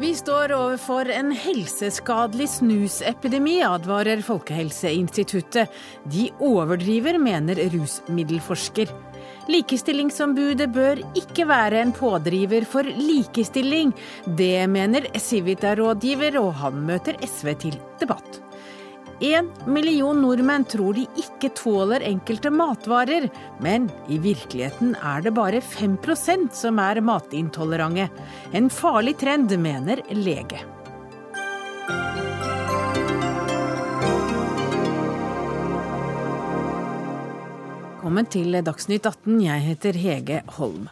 Vi står overfor en helseskadelig snusepidemi, advarer Folkehelseinstituttet. De overdriver, mener rusmiddelforsker. Likestillingsombudet bør ikke være en pådriver for likestilling. Det mener Civita-rådgiver, og han møter SV til debatt. En million nordmenn tror de ikke tåler enkelte matvarer, men i virkeligheten er det bare 5% som er matintolerante. En farlig trend, mener lege. Velkommen til Dagsnytt 18. Jeg heter Hege Holm.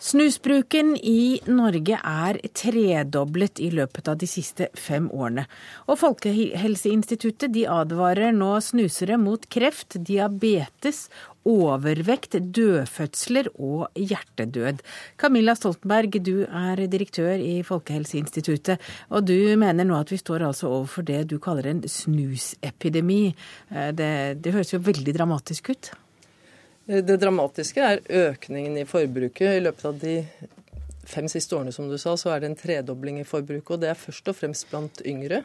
Snusbruken i Norge er tredoblet i løpet av de siste fem årene. Og Folkehelseinstituttet advarer nå snusere mot kreft, diabetes, overvekt, dødfødsler og hjertedød. Camilla Stoltenberg, du er direktør i Folkehelseinstituttet, og du mener nå at vi står altså overfor det du kaller en snusepidemi. Eh, det, det høres jo veldig dramatisk ut? Det dramatiske er økningen i forbruket. I løpet av de fem siste årene som du sa, så er det en tredobling i forbruket. Og det er først og fremst blant yngre.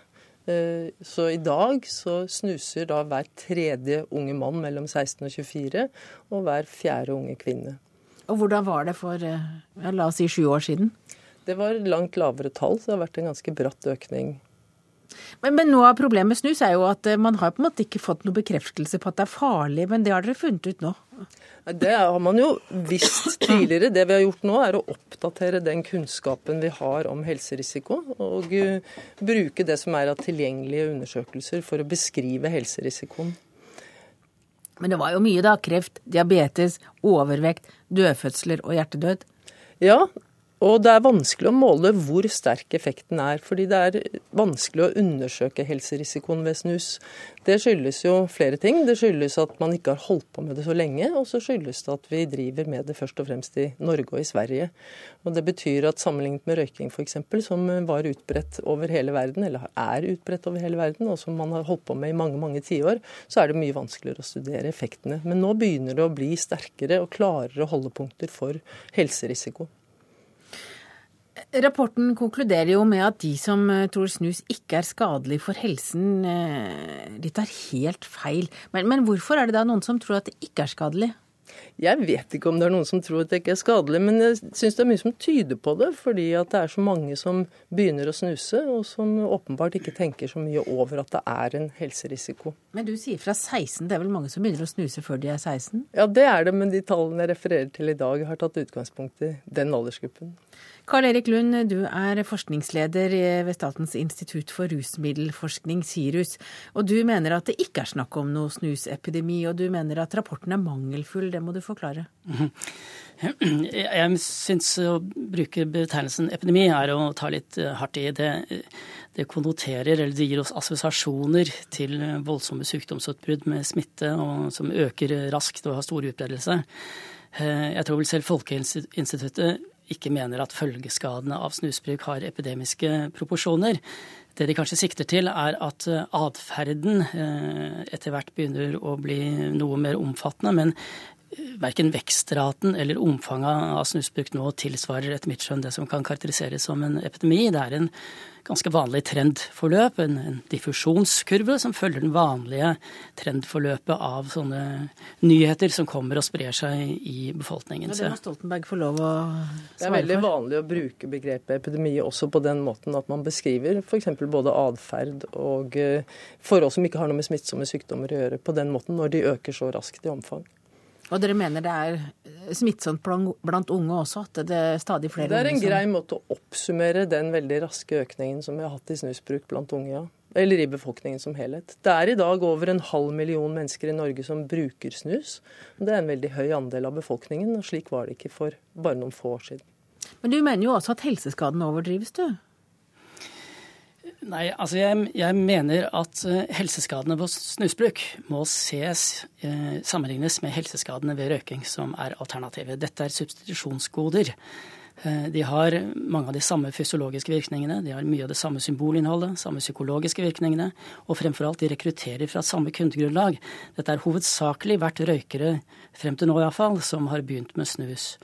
Eh, så i dag så snuser da hver tredje unge mann mellom 16 og 24, og hver fjerde unge kvinne. Og hvordan var det for eh, la oss si sju år siden? Det var langt lavere tall, så det har vært en ganske bratt økning men, men, noe av problemet med snus er jo at eh, man har på en måte ikke fått noen bekreftelse på at det er farlig, men det har dere funnet ut nå? Det har man jo visst tidligere. Det vi har gjort nå, er å oppdatere den kunnskapen vi har om helserisiko, og uh, bruke det som er av tilgjengelige undersøkelser for å beskrive helserisikoen. Men det var jo mye, da. Kreft, diabetes, overvekt, dødfødsler og hjertedød. Ja, og det er vanskelig å måle hvor sterk effekten er, fordi det er vanskelig å undersøke helserisikoen ved snus. Det skyldes jo flere ting. Det skyldes at man ikke har holdt på med det så lenge, og så skyldes det at vi driver med det først og fremst i Norge og i Sverige. Og Det betyr at sammenlignet med røyking f.eks., som var utbredt over hele verden, eller er utbredt over hele verden, og som man har holdt på med i mange mange tiår, så er det mye vanskeligere å studere effektene. Men nå begynner det å bli sterkere og klarere holdepunkter for helserisiko. Rapporten konkluderer jo med at de som eh, tror snus ikke er skadelig for helsen, eh, de tar helt feil. Men, men hvorfor er det da noen som tror at det ikke er skadelig? Jeg vet ikke om det er noen som tror at det ikke er skadelig, men jeg syns det er mye som tyder på det. Fordi at det er så mange som begynner å snuse, og som åpenbart ikke tenker så mye over at det er en helserisiko. Men du sier fra 16, det er vel mange som begynner å snuse før de er 16? Ja, det er det, men de tallene jeg refererer til i dag, har tatt utgangspunkt i den aldersgruppen. Karl Erik Lund, du er forskningsleder ved Statens institutt for rusmiddelforskning, SIRUS. Og du mener at det ikke er snakk om noe snusepidemi, og du mener at rapporten er mangelfull. Det må du forklare. Jeg syns å bruke betegnelsen epidemi er å ta litt hardt i. Det, det konnoterer, eller det gir oss assosiasjoner til voldsomme sykdomsutbrudd med smitte som øker raskt og har stor utbredelse. Eh, jeg tror vel selv Folkehelseinstituttet ikke mener at følgeskadene av snusbruk har epidemiske proporsjoner. Det de kanskje sikter til, er at eh, atferden eh, etter hvert begynner å bli noe mer omfattende. Men verken vekstraten eller omfanget av snusbruk nå tilsvarer etter mitt skjønn det som kan karakteriseres som en epidemi. Det er en ganske vanlig trendforløp, en, en, diffusjonskurve som følger den vanlige trendforløpet av sånne nyheter som kommer og sprer seg i befolkningen. Ja, det må Stoltenberg få lov å svare for. Det er veldig vanlig å bruke begrepet epidemi også på den måten at man beskriver f.eks. både atferd og eh, forhold som ikke har noe med smittsomme sykdommer å gjøre, på den måten når de øker så raskt i omfang. Og dere mener det er smittsomt blant unge også? At det er stadig flere Det er en grei måte å oppsummere den veldig raske økningen som vi har hatt i snusbruk blant unge, ja. Eller i befolkningen som helhet. Det er i dag over en halv million mennesker i Norge som bruker snus. Det er en veldig høy andel av befolkningen, og slik var det ikke for bare noen få år siden. Men du mener jo også at helseskaden overdrives, du? Nei, altså jeg, jeg, mener at eh, helseskadene på snusbruk må ses, eh, sammenlignes med helseskadene ved røyking, som er alternativet. Dette er substitusjonsgoder. Eh, de har mange av de samme fysiologiske virkningene, de har mye av det samme symbolinnholdet, samme psykologiske virkningene, og fremfor alt, de rekrutterer fra samme kundegrunnlag. Dette er hovedsakelig vært røykere, frem til nå iallfall, som har begynt med snus.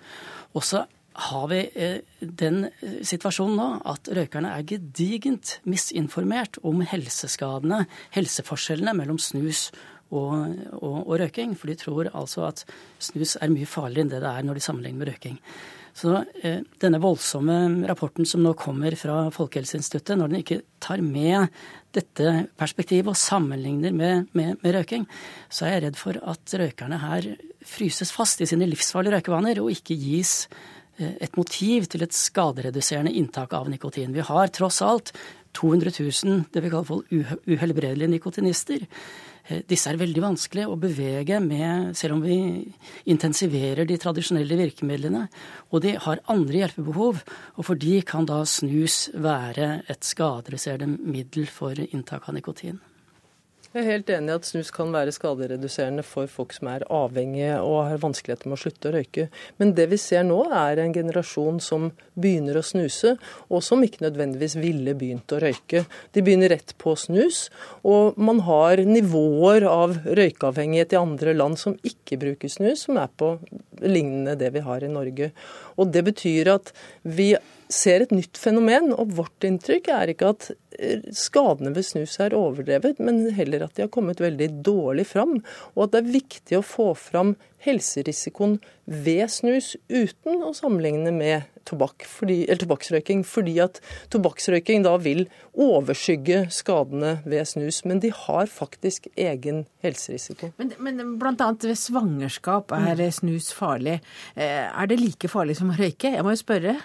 Og så har vi eh, den situasjonen nå at røykerne er gedigent misinformert om helseskadene, helseforskjellene mellom snus og, og, og, røyking. For de tror altså at snus er mye farligere enn det det er når de sammenligner med røyking. Så eh, denne voldsomme rapporten som nå kommer fra Folkehelseinstituttet, når den ikke tar med dette perspektivet og sammenligner med, med, med, røyking, så er jeg redd for at røykerne her fryses fast i sine livsfarlige røykevaner og ikke gis eh, et motiv til et skadereduserende inntak av nikotin. Vi har tross alt 200 000 det vi kaller for uhelbredelige nikotinister. Eh, disse er veldig vanskelig å bevege med, selv om vi intensiverer de tradisjonelle virkemidlene. Og de har andre hjelpebehov, og for de kan da snus være et skadereduserende middel for inntak av nikotin. Jeg er helt enig i at snus kan være skadereduserende for folk som er avhengige og har vanskeligheter med å slutte å røyke. Men det vi ser nå er en generasjon som begynner å snuse, og som ikke nødvendigvis ville begynt å røyke. De begynner rett på snus, og man har nivåer av røykeavhengighet i andre land som ikke bruker snus, som er på lignende det vi har i Norge. Og det betyr at vi ser et nytt fenomen, og vårt inntrykk er ikke at eh, skadene ved snus er overdrevet, men heller at de har kommet veldig dårlig fram. Og at det er viktig å få fram helserisikoen ved snus uten å sammenligne med tobakk, fordi, eller tobakksrøyking, fordi at tobakksrøyking da vil overskygge skadene ved snus. Men de har faktisk egen helserisiko. Men, men bl.a. ved svangerskap er snus farlig. Eh, er det like farlig som å røyke? Jeg må jo spørre.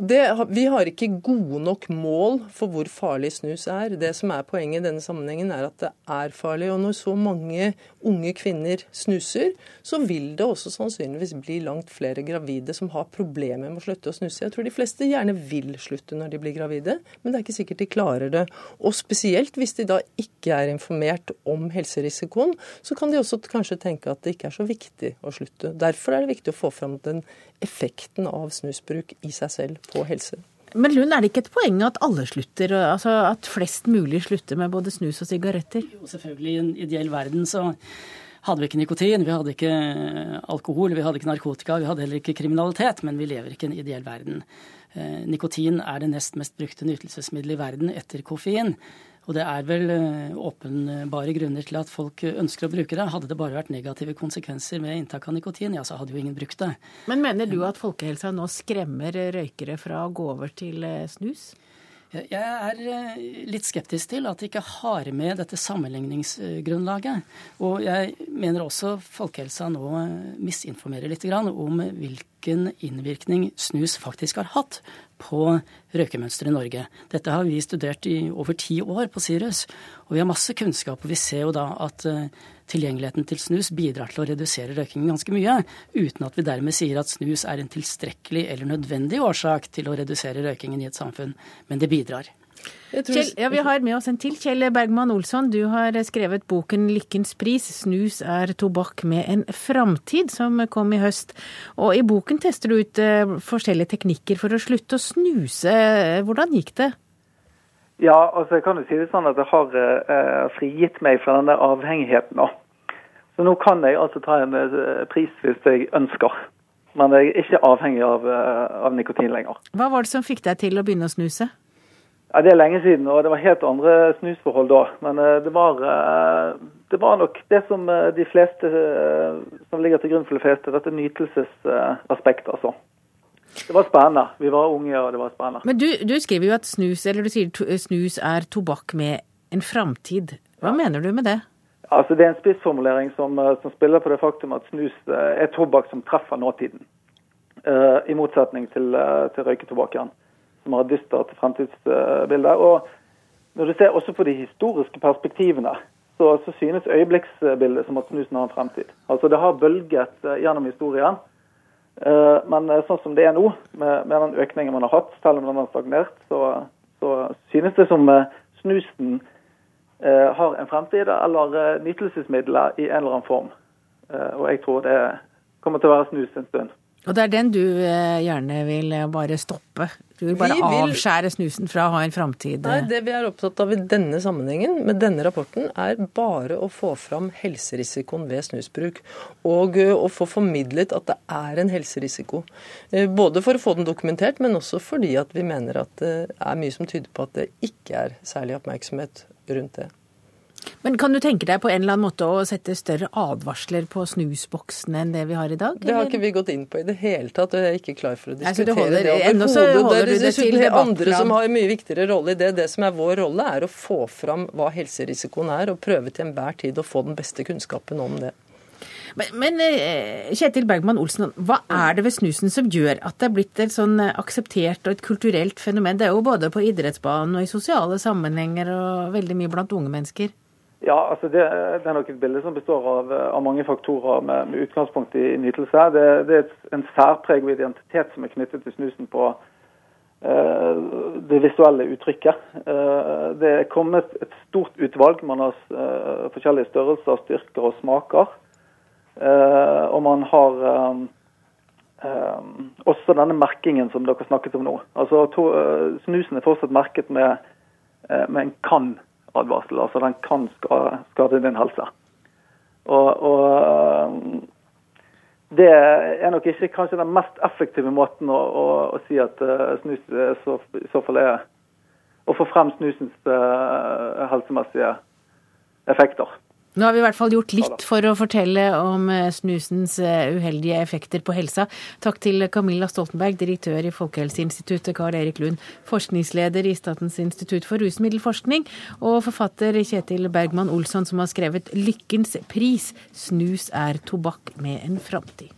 Det, vi har ikke gode nok mål for hvor farlig snus er. Det som er Poenget i denne sammenhengen er at det er farlig. og Når så mange unge kvinner snuser, så vil det også sannsynligvis bli langt flere gravide som har problemer med å slutte å snuse. Jeg tror de fleste gjerne vil slutte når de blir gravide, men det er ikke sikkert de klarer det. Og spesielt hvis de da ikke er informert om helserisikoen, så kan de også kanskje tenke at det ikke er så viktig å slutte. Derfor er det viktig å få fram den effekten av snusbruk i seg selv på helse. Men Lund, er det ikke et poeng at alle slutter, altså at flest mulig slutter med både snus og sigaretter? Jo, selvfølgelig. I en ideell verden så hadde vi ikke nikotin, vi hadde ikke alkohol, vi hadde ikke narkotika, vi hadde heller ikke kriminalitet, men vi lever ikke i en ideell verden. Eh, nikotin er det nest mest brukte nytelsesmiddelet i verden etter koffein. Og det er vel eh, åpenbare grunner til at folk ønsker å bruke det. Hadde det bare vært negative konsekvenser med inntak av nikotin, ja, så hadde jo ingen brukt det. Men mener du at folkehelsa nå skremmer røykere fra å gå over til eh, snus? Jeg er eh, litt skeptisk til at de ikke har med dette sammenligningsgrunnlaget. Og jeg mener også folkehelsa nå misinformerer litt om hvilken innvirkning snus faktisk har hatt på røykemønsteret i Norge. Dette har vi studert i over ti år på Sirius, og vi har masse kunnskap. Og vi ser jo da at eh, tilgjengeligheten til snus bidrar til å redusere røykingen ganske mye, uten at vi dermed sier at snus er en tilstrekkelig eller nødvendig årsak til å redusere røykingen i et samfunn. Men det bidrar. Kjell, ja, Vi har med oss en til. Kjell Bergman Olsson, du har skrevet boken 'Lykkens pris snus er tobakk med en framtid', som kom i høst. Og I boken tester du ut uh, forskjellige teknikker for å slutte å snuse. Hvordan gikk det? Ja, altså jeg kan jo si det sånn at jeg har eh, frigitt meg fra denne avhengigheten nå. Så nå kan jeg altså ta en uh, pris hvis jeg ønsker. Men jeg er ikke avhengig av, av nikotin lenger. Hva var det som fikk deg til å begynne å snuse? Ja, Det er lenge siden, og det var helt andre snusforhold da. Men uh, det, var, uh, det var nok det som uh, de fleste som ligger til grunn for de fleste, dette nytelsesaspektet, altså. Det var spennende. Vi var unge, og det var spennende. Men du, du skriver jo at snus, eller du sier snus er tobakk med en framtid. Hva ja. mener du med det? Altså, Det er en spissformulering som, som, spiller på det faktum at snus er tobakk som treffer nåtiden. I motsetning til, til røyketobakken som har dystert fremtidsbilde. Og når du ser også på de historiske perspektivene, så, så synes øyeblikksbildet som at snusen har en fremtid. Altså Det har bølget eh, gjennom historien. Eh, men eh, sånn som det er nå, med, med den økningen man har hatt, selv om den har stagnert, så, så synes det som snusen har en fremtid, eller nytelsesmidler i en eller annen form. Og jeg tror det kommer til å være snus en stund. Og det er den du eh, gjerne vil eh, bare stoppe? Du vil bare vil... avskjære snusen fra å ha en framtid? Nei, det vi er opptatt av i denne sammenhengen, med denne rapporten, er bare å få fram helserisikoen ved snusbruk. Og å få formidlet at det er en helserisiko. Både for å få den dokumentert, men også fordi at vi mener at det er mye som tyder på at det ikke er særlig oppmerksomhet rundt det. Men kan du tenke deg på en eller annen måte å sette større advarsler på snusboksene enn det vi har i dag? Det har ikke vi gått inn på i det hele tatt, og jeg er ikke klar for å diskutere holder, det overhodet. Det er det andre som har en mye viktigere rolle i det. Det som er vår rolle, er å få fram hva helserisikoen er, og prøve til enhver tid å få den beste kunnskapen om det. Men, men, eh, Kjetil Bergman Olsen, hva er det ved snusen som gjør at det er blitt et sånn akseptert og et kulturelt fenomen? Det er jo både på idrettsbanen og i sosiale sammenhenger og veldig mye blant unge mennesker. Ja, altså det, det, er nok et bilde som består av, av mange faktorer med, med, utgangspunkt i nytelse. Det, det er et, en særpreg og identitet som er knyttet til snusen på eh, det visuelle uttrykket. Eh, det er kommet et stort utvalg. Man har eh, forskjellige størrelser, styrker og smaker. og man har også denne merkingen som dere snakket om nå. Altså to, Snusen er fortsatt merket med, med en kan advarsel. Altså den kan skade din helse. Og, og, eh, det er nok ikke kanskje den mest effektive måten å, å, å si at uh, snus i så fall er å få frem snusens uh, helsemessige effekter. Nå har vi i hvert fall gjort litt for å fortelle om eh, snusens eh, uheldige effekter på helsa. Takk til Camilla Stoltenberg, direktør i Folkehelseinstituttet, Karl Erik Lund, forskningsleder i Statens institutt for rusmiddelforskning, og forfatter Kjetil Bergman Olsson, som har skrevet 'Lykkens pris'. Snus er tobakk med en framtid.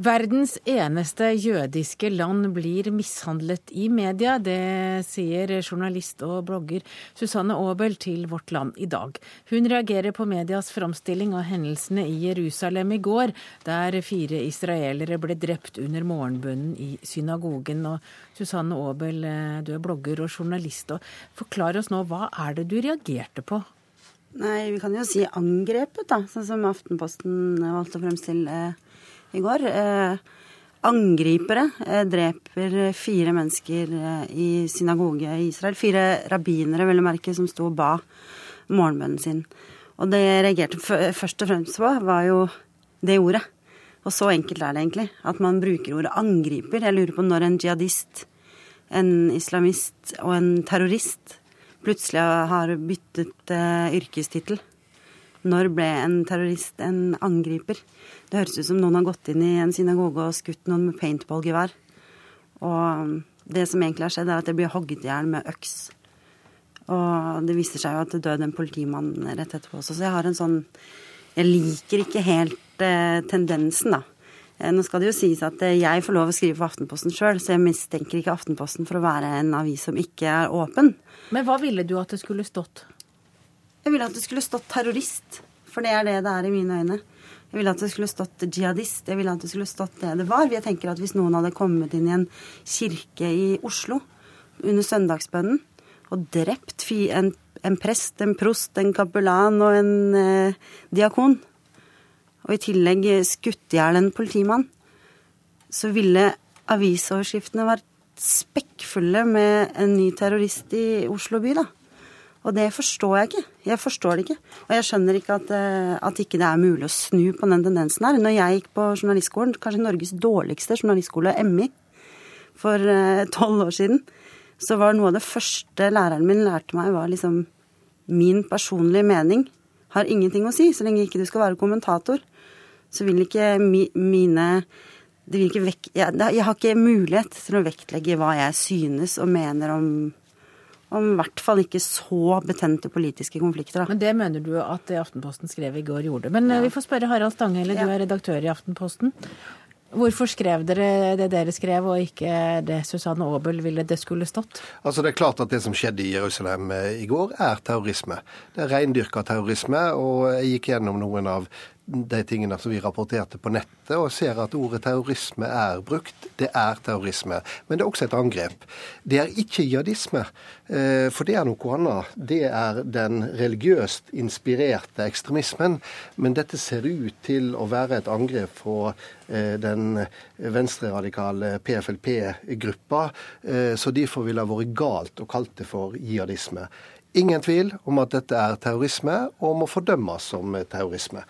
Verdens eneste jødiske land blir mishandlet i media. Det sier journalist og blogger Susanne Aabel til Vårt Land i dag. Hun reagerer på medias framstilling av hendelsene i Jerusalem i går, der fire israelere ble drept under morgenbønnen i synagogen. Og Susanne Aabel, eh, du er blogger og journalist. og Forklar oss nå, hva er det du reagerte på? Nei, Vi kan jo si angrepet, da, sånn som Aftenposten valgte å fremstille i går. Eh, angripere eh, dreper fire mennesker eh, i synagoge i Israel. Fire rabbinere, vel å merke, som sto og ba morgenbønnen sin. Og det jeg reagerte først og fremst på, var jo det ordet. Og så enkelt er det egentlig. At man bruker ordet angriper. Jeg lurer på når en jihadist, en islamist og en terrorist plutselig har byttet uh, yrkestittel. Når ble en terrorist en angriper? Det høres ut som noen har gått inn i en synagoge og skutt noen med paintballgevær. Og det som egentlig har skjedd, er at det blir hogget i hjel med øks. Og det viser seg jo at det døde en politimann rett etterpå også. Så jeg har en sånn Jeg liker ikke helt eh, tendensen, da. Eh, nå skal det jo sies at eh, jeg får lov å skrive for Aftenposten sjøl, så jeg mistenker ikke Aftenposten for å være en avis som ikke er åpen. Men hva ville du at det skulle stått? Jeg ville at det skulle stått terrorist. For det er det det er i mine øyne. Jeg ville at det skulle stått jihadist. Jeg ville at det skulle stått det det var. Jeg tenker at Hvis noen hadde kommet inn i en kirke i Oslo under søndagsbønnen og drept en, en prest, en prost, en kapellan og en eh, diakon, og i tillegg skutt i hjel en politimann, så ville avisoverskriftene vært spekkfulle med en ny terrorist i Oslo by, da. Og det forstår jeg ikke. Jeg forstår det ikke. Og jeg skjønner ikke at, eh, at ikke det er mulig å snu på den tendensen her. Når jeg gikk på journalistskolen, kanskje Norges dårligste journalistskole, MI, for eh, tolv år siden, så var noe av det første læreren min lærte meg, var liksom Min personlige mening har ingenting å si. Så lenge ikke du skal være kommentator, så vil ikke mi, mine vil ikke vek, jeg, jeg har ikke mulighet til å vektlegge hva jeg synes og mener om om i hvert fall ikke så betente politiske konflikter. Da. Men det mener du at det Aftenposten skrev i går gjorde. Men eh, ja. vi får spørre Harald Stanghelle, du er redaktør i Aftenposten. Hvorfor skrev dere det dere skrev, og ikke det Susanne Aabel ville det skulle stått? Altså Det er klart at det som skjedde i Jerusalem eh, i går, er terrorisme. Det er reindyrka terrorisme, og jeg gikk gjennom noen av de tingene som vi rapporterte på nettet, og ser at ordet terrorisme er brukt. Det er terrorisme. Men det er også et angrep. Det er ikke jihadisme, eh, for det er noe annet. Det er den religiøst inspirerte ekstremismen. Men dette ser ut til å være et angrep på eh, den venstreradikale PFLP-gruppa, eh, så derfor ville det vært galt å kalle det for jihadisme. Ingen tvil om at dette er terrorisme, og må fordømmes som terrorisme.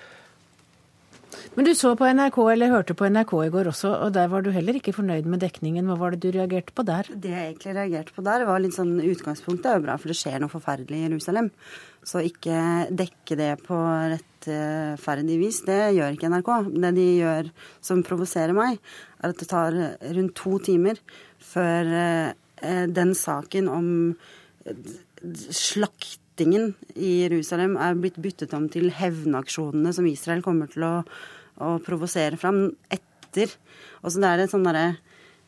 Men du så på NRK, eller hørte på NRK i går også, og der var du heller ikke fornøyd med dekningen. Hva var det du reagerte på der? Det jeg egentlig reagerte på der, var litt sånn utgangspunktet er jo bra, for det skjer noe forferdelig i Jerusalem. Så ikke dekke det på rettferdig vis, det gjør ikke NRK. Det de gjør som provoserer meg, er at det tar rundt to timer før eh, den saken om slaktingen i Jerusalem er blitt byttet om til hevnaksjonene som Israel kommer til å, å provosere fram etter. Og så det er det sånn derre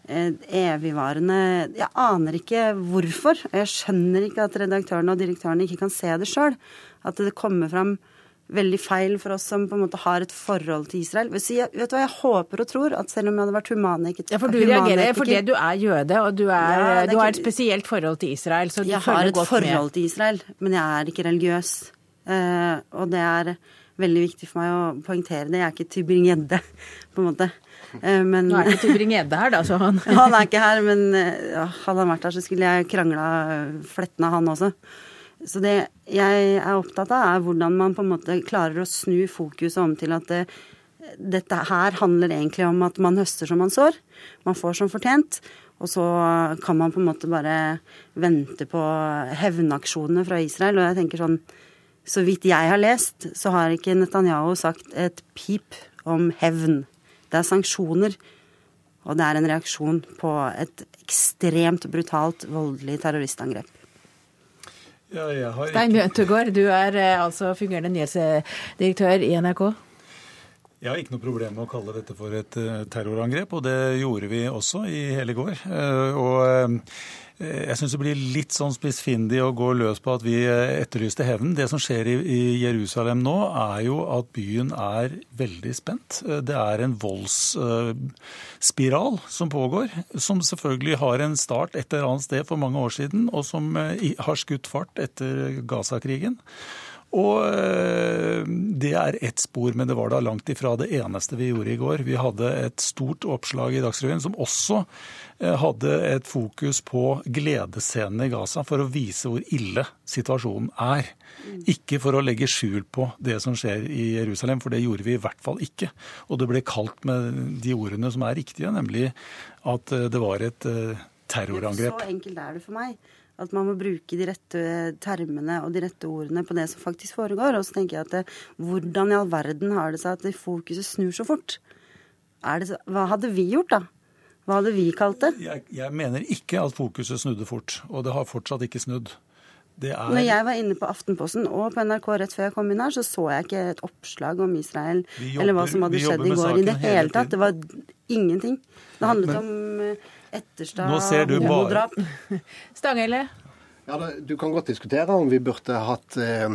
eh, evigvarende Jeg aner ikke hvorfor. Jeg skjønner ikke at redaktørene og direktørene ikke kan se det sjøl. At det kommer fram veldig feil for oss som på en måte har et forhold til Israel. vet du hva, Jeg håper og tror at selv om jeg hadde vært humanetiker Ja, For du reagerer fordi du er jøde, og du, er, ja, du har et spesielt forhold til Israel. så du jeg med. Har et forhold til Israel, men jeg er ikke religiøs. Uh, og det er veldig viktig for meg å poengtere det. Jeg er ikke Tybring-Gjedde, på en måte. Uh, men, Nå er ikke Tybring-Gjedde her, da, så han Han er ikke her, men uh, hadde han vært her, så skulle jeg krangla fletten av han også. Så det jeg er opptatt av, er hvordan man på en måte klarer å snu fokuset om til at det, dette her handler egentlig om at man høster som man sår. Man får som fortjent. Og så kan man på en måte bare vente på hevnaksjonene fra Israel. Og jeg tenker sånn Så vidt jeg har lest, så har ikke Netanyahu sagt et pip om hevn. Det er sanksjoner. Og det er en reaksjon på et ekstremt brutalt, voldelig terroristangrep. Ja, Stein Bjøntegård, du er eh, altså fungerende nyhetsdirektør i NRK. Jeg har ikke noe problem med å kalle dette for et eh, terrorangrep, og det gjorde vi også i hele går. Eh, og jeg syns det blir litt sånn spissfindig å gå løs på at vi etterlyste hevn. Det som skjer i Jerusalem nå, er jo at byen er veldig spent. Det er en voldsspiral som pågår, som selvfølgelig har en start et eller annet sted for mange år siden, og som har skutt fart etter Gaza-krigen. Og det er ett spor, men det var da langt ifra det eneste vi gjorde i går. Vi hadde et stort oppslag i Dagsrevyen som også hadde et fokus på gledesscenene i Gaza for å vise hvor ille situasjonen er. Ikke for å legge skjul på det som skjer i Jerusalem, for det gjorde vi i hvert fall ikke. Og det ble kalt med de ordene som er riktige, nemlig at det var et terrorangrep. Så enkelt er det for meg. At man må bruke de rette termene og de rette ordene på det som faktisk foregår. Og så tenker jeg at det, hvordan i all verden har det seg at det fokuset snur så fort? Så, hva hadde vi gjort, da? Hva hadde vi kalt det? Jeg, jeg, mener ikke at fokuset snudde fort, og det har fortsatt ikke snudd. Er... Når jeg var inne på Aftenposten og på NRK rett før jeg kom inn her, så så jeg ikke et oppslag om Israel jobber, eller hva som hadde skjedd i går i det hele tatt. Det var ingenting. Det handlet Men... om Etterstad Nå ser du bare... Stanghelle? Ja, Du kan godt diskutere om vi burde hatt eh,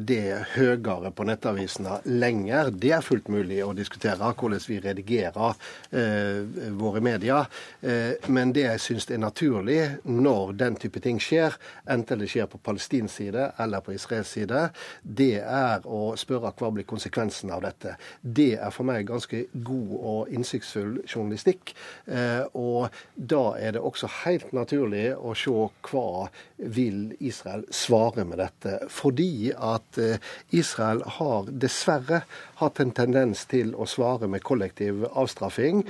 det høyere på nettavisene lenger. Det er fullt mulig å diskutere hvordan vi redigerer eh, våre medier. Eh, men det jeg syns er naturlig når den type ting skjer, enten det skjer på palestinsk side eller på israelsk side, det er å spørre hva blir konsekvensen av dette. Det er for meg ganske god og innsiktsfull journalistikk. Og da er det også helt naturlig å se hva vil Israel svare med dette. Fordi at Israel har dessverre hatt en tendens til å svare med kollektiv avstraffing,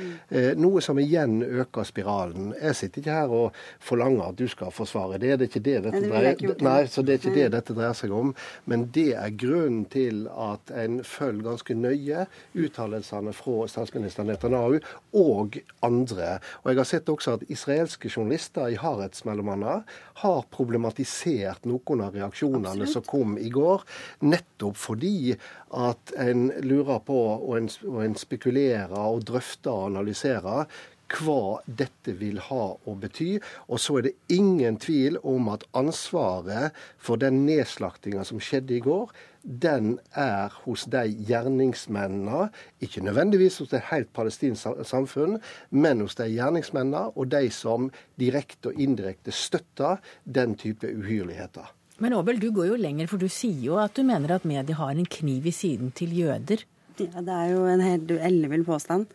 noe som igjen øker spiralen. Jeg sitter ikke her og forlanger at du skal forsvare det. Det er ikke det dette dreier, Nei, så det er ikke det dette dreier seg om. Men det er grunnen til at en følger ganske nøye uttalelsene fra statsminister Netanyahu og andre. Og jeg har sett også at israelske journalister i Haaretz mellom har har problematisert noen av reaksjonene Absolutt. som kom i går, nettopp fordi at en lurer på, og en, og en spekulerer og drøfter og analyserer hva dette vil ha å bety. Og så er det ingen tvil om at ansvaret for den nedslaktinga som skjedde i går, den er hos de gjerningsmennene, ikke nødvendigvis hos et helt palestinsk samfunn, men hos de gjerningsmennene og de som direkte og indirekte støtter den type uhyrligheter. Men Aabel, du går jo lenger, for du sier jo at du mener at media har en kniv i siden til jøder. Ja, Det er jo en helt ellevill påstand.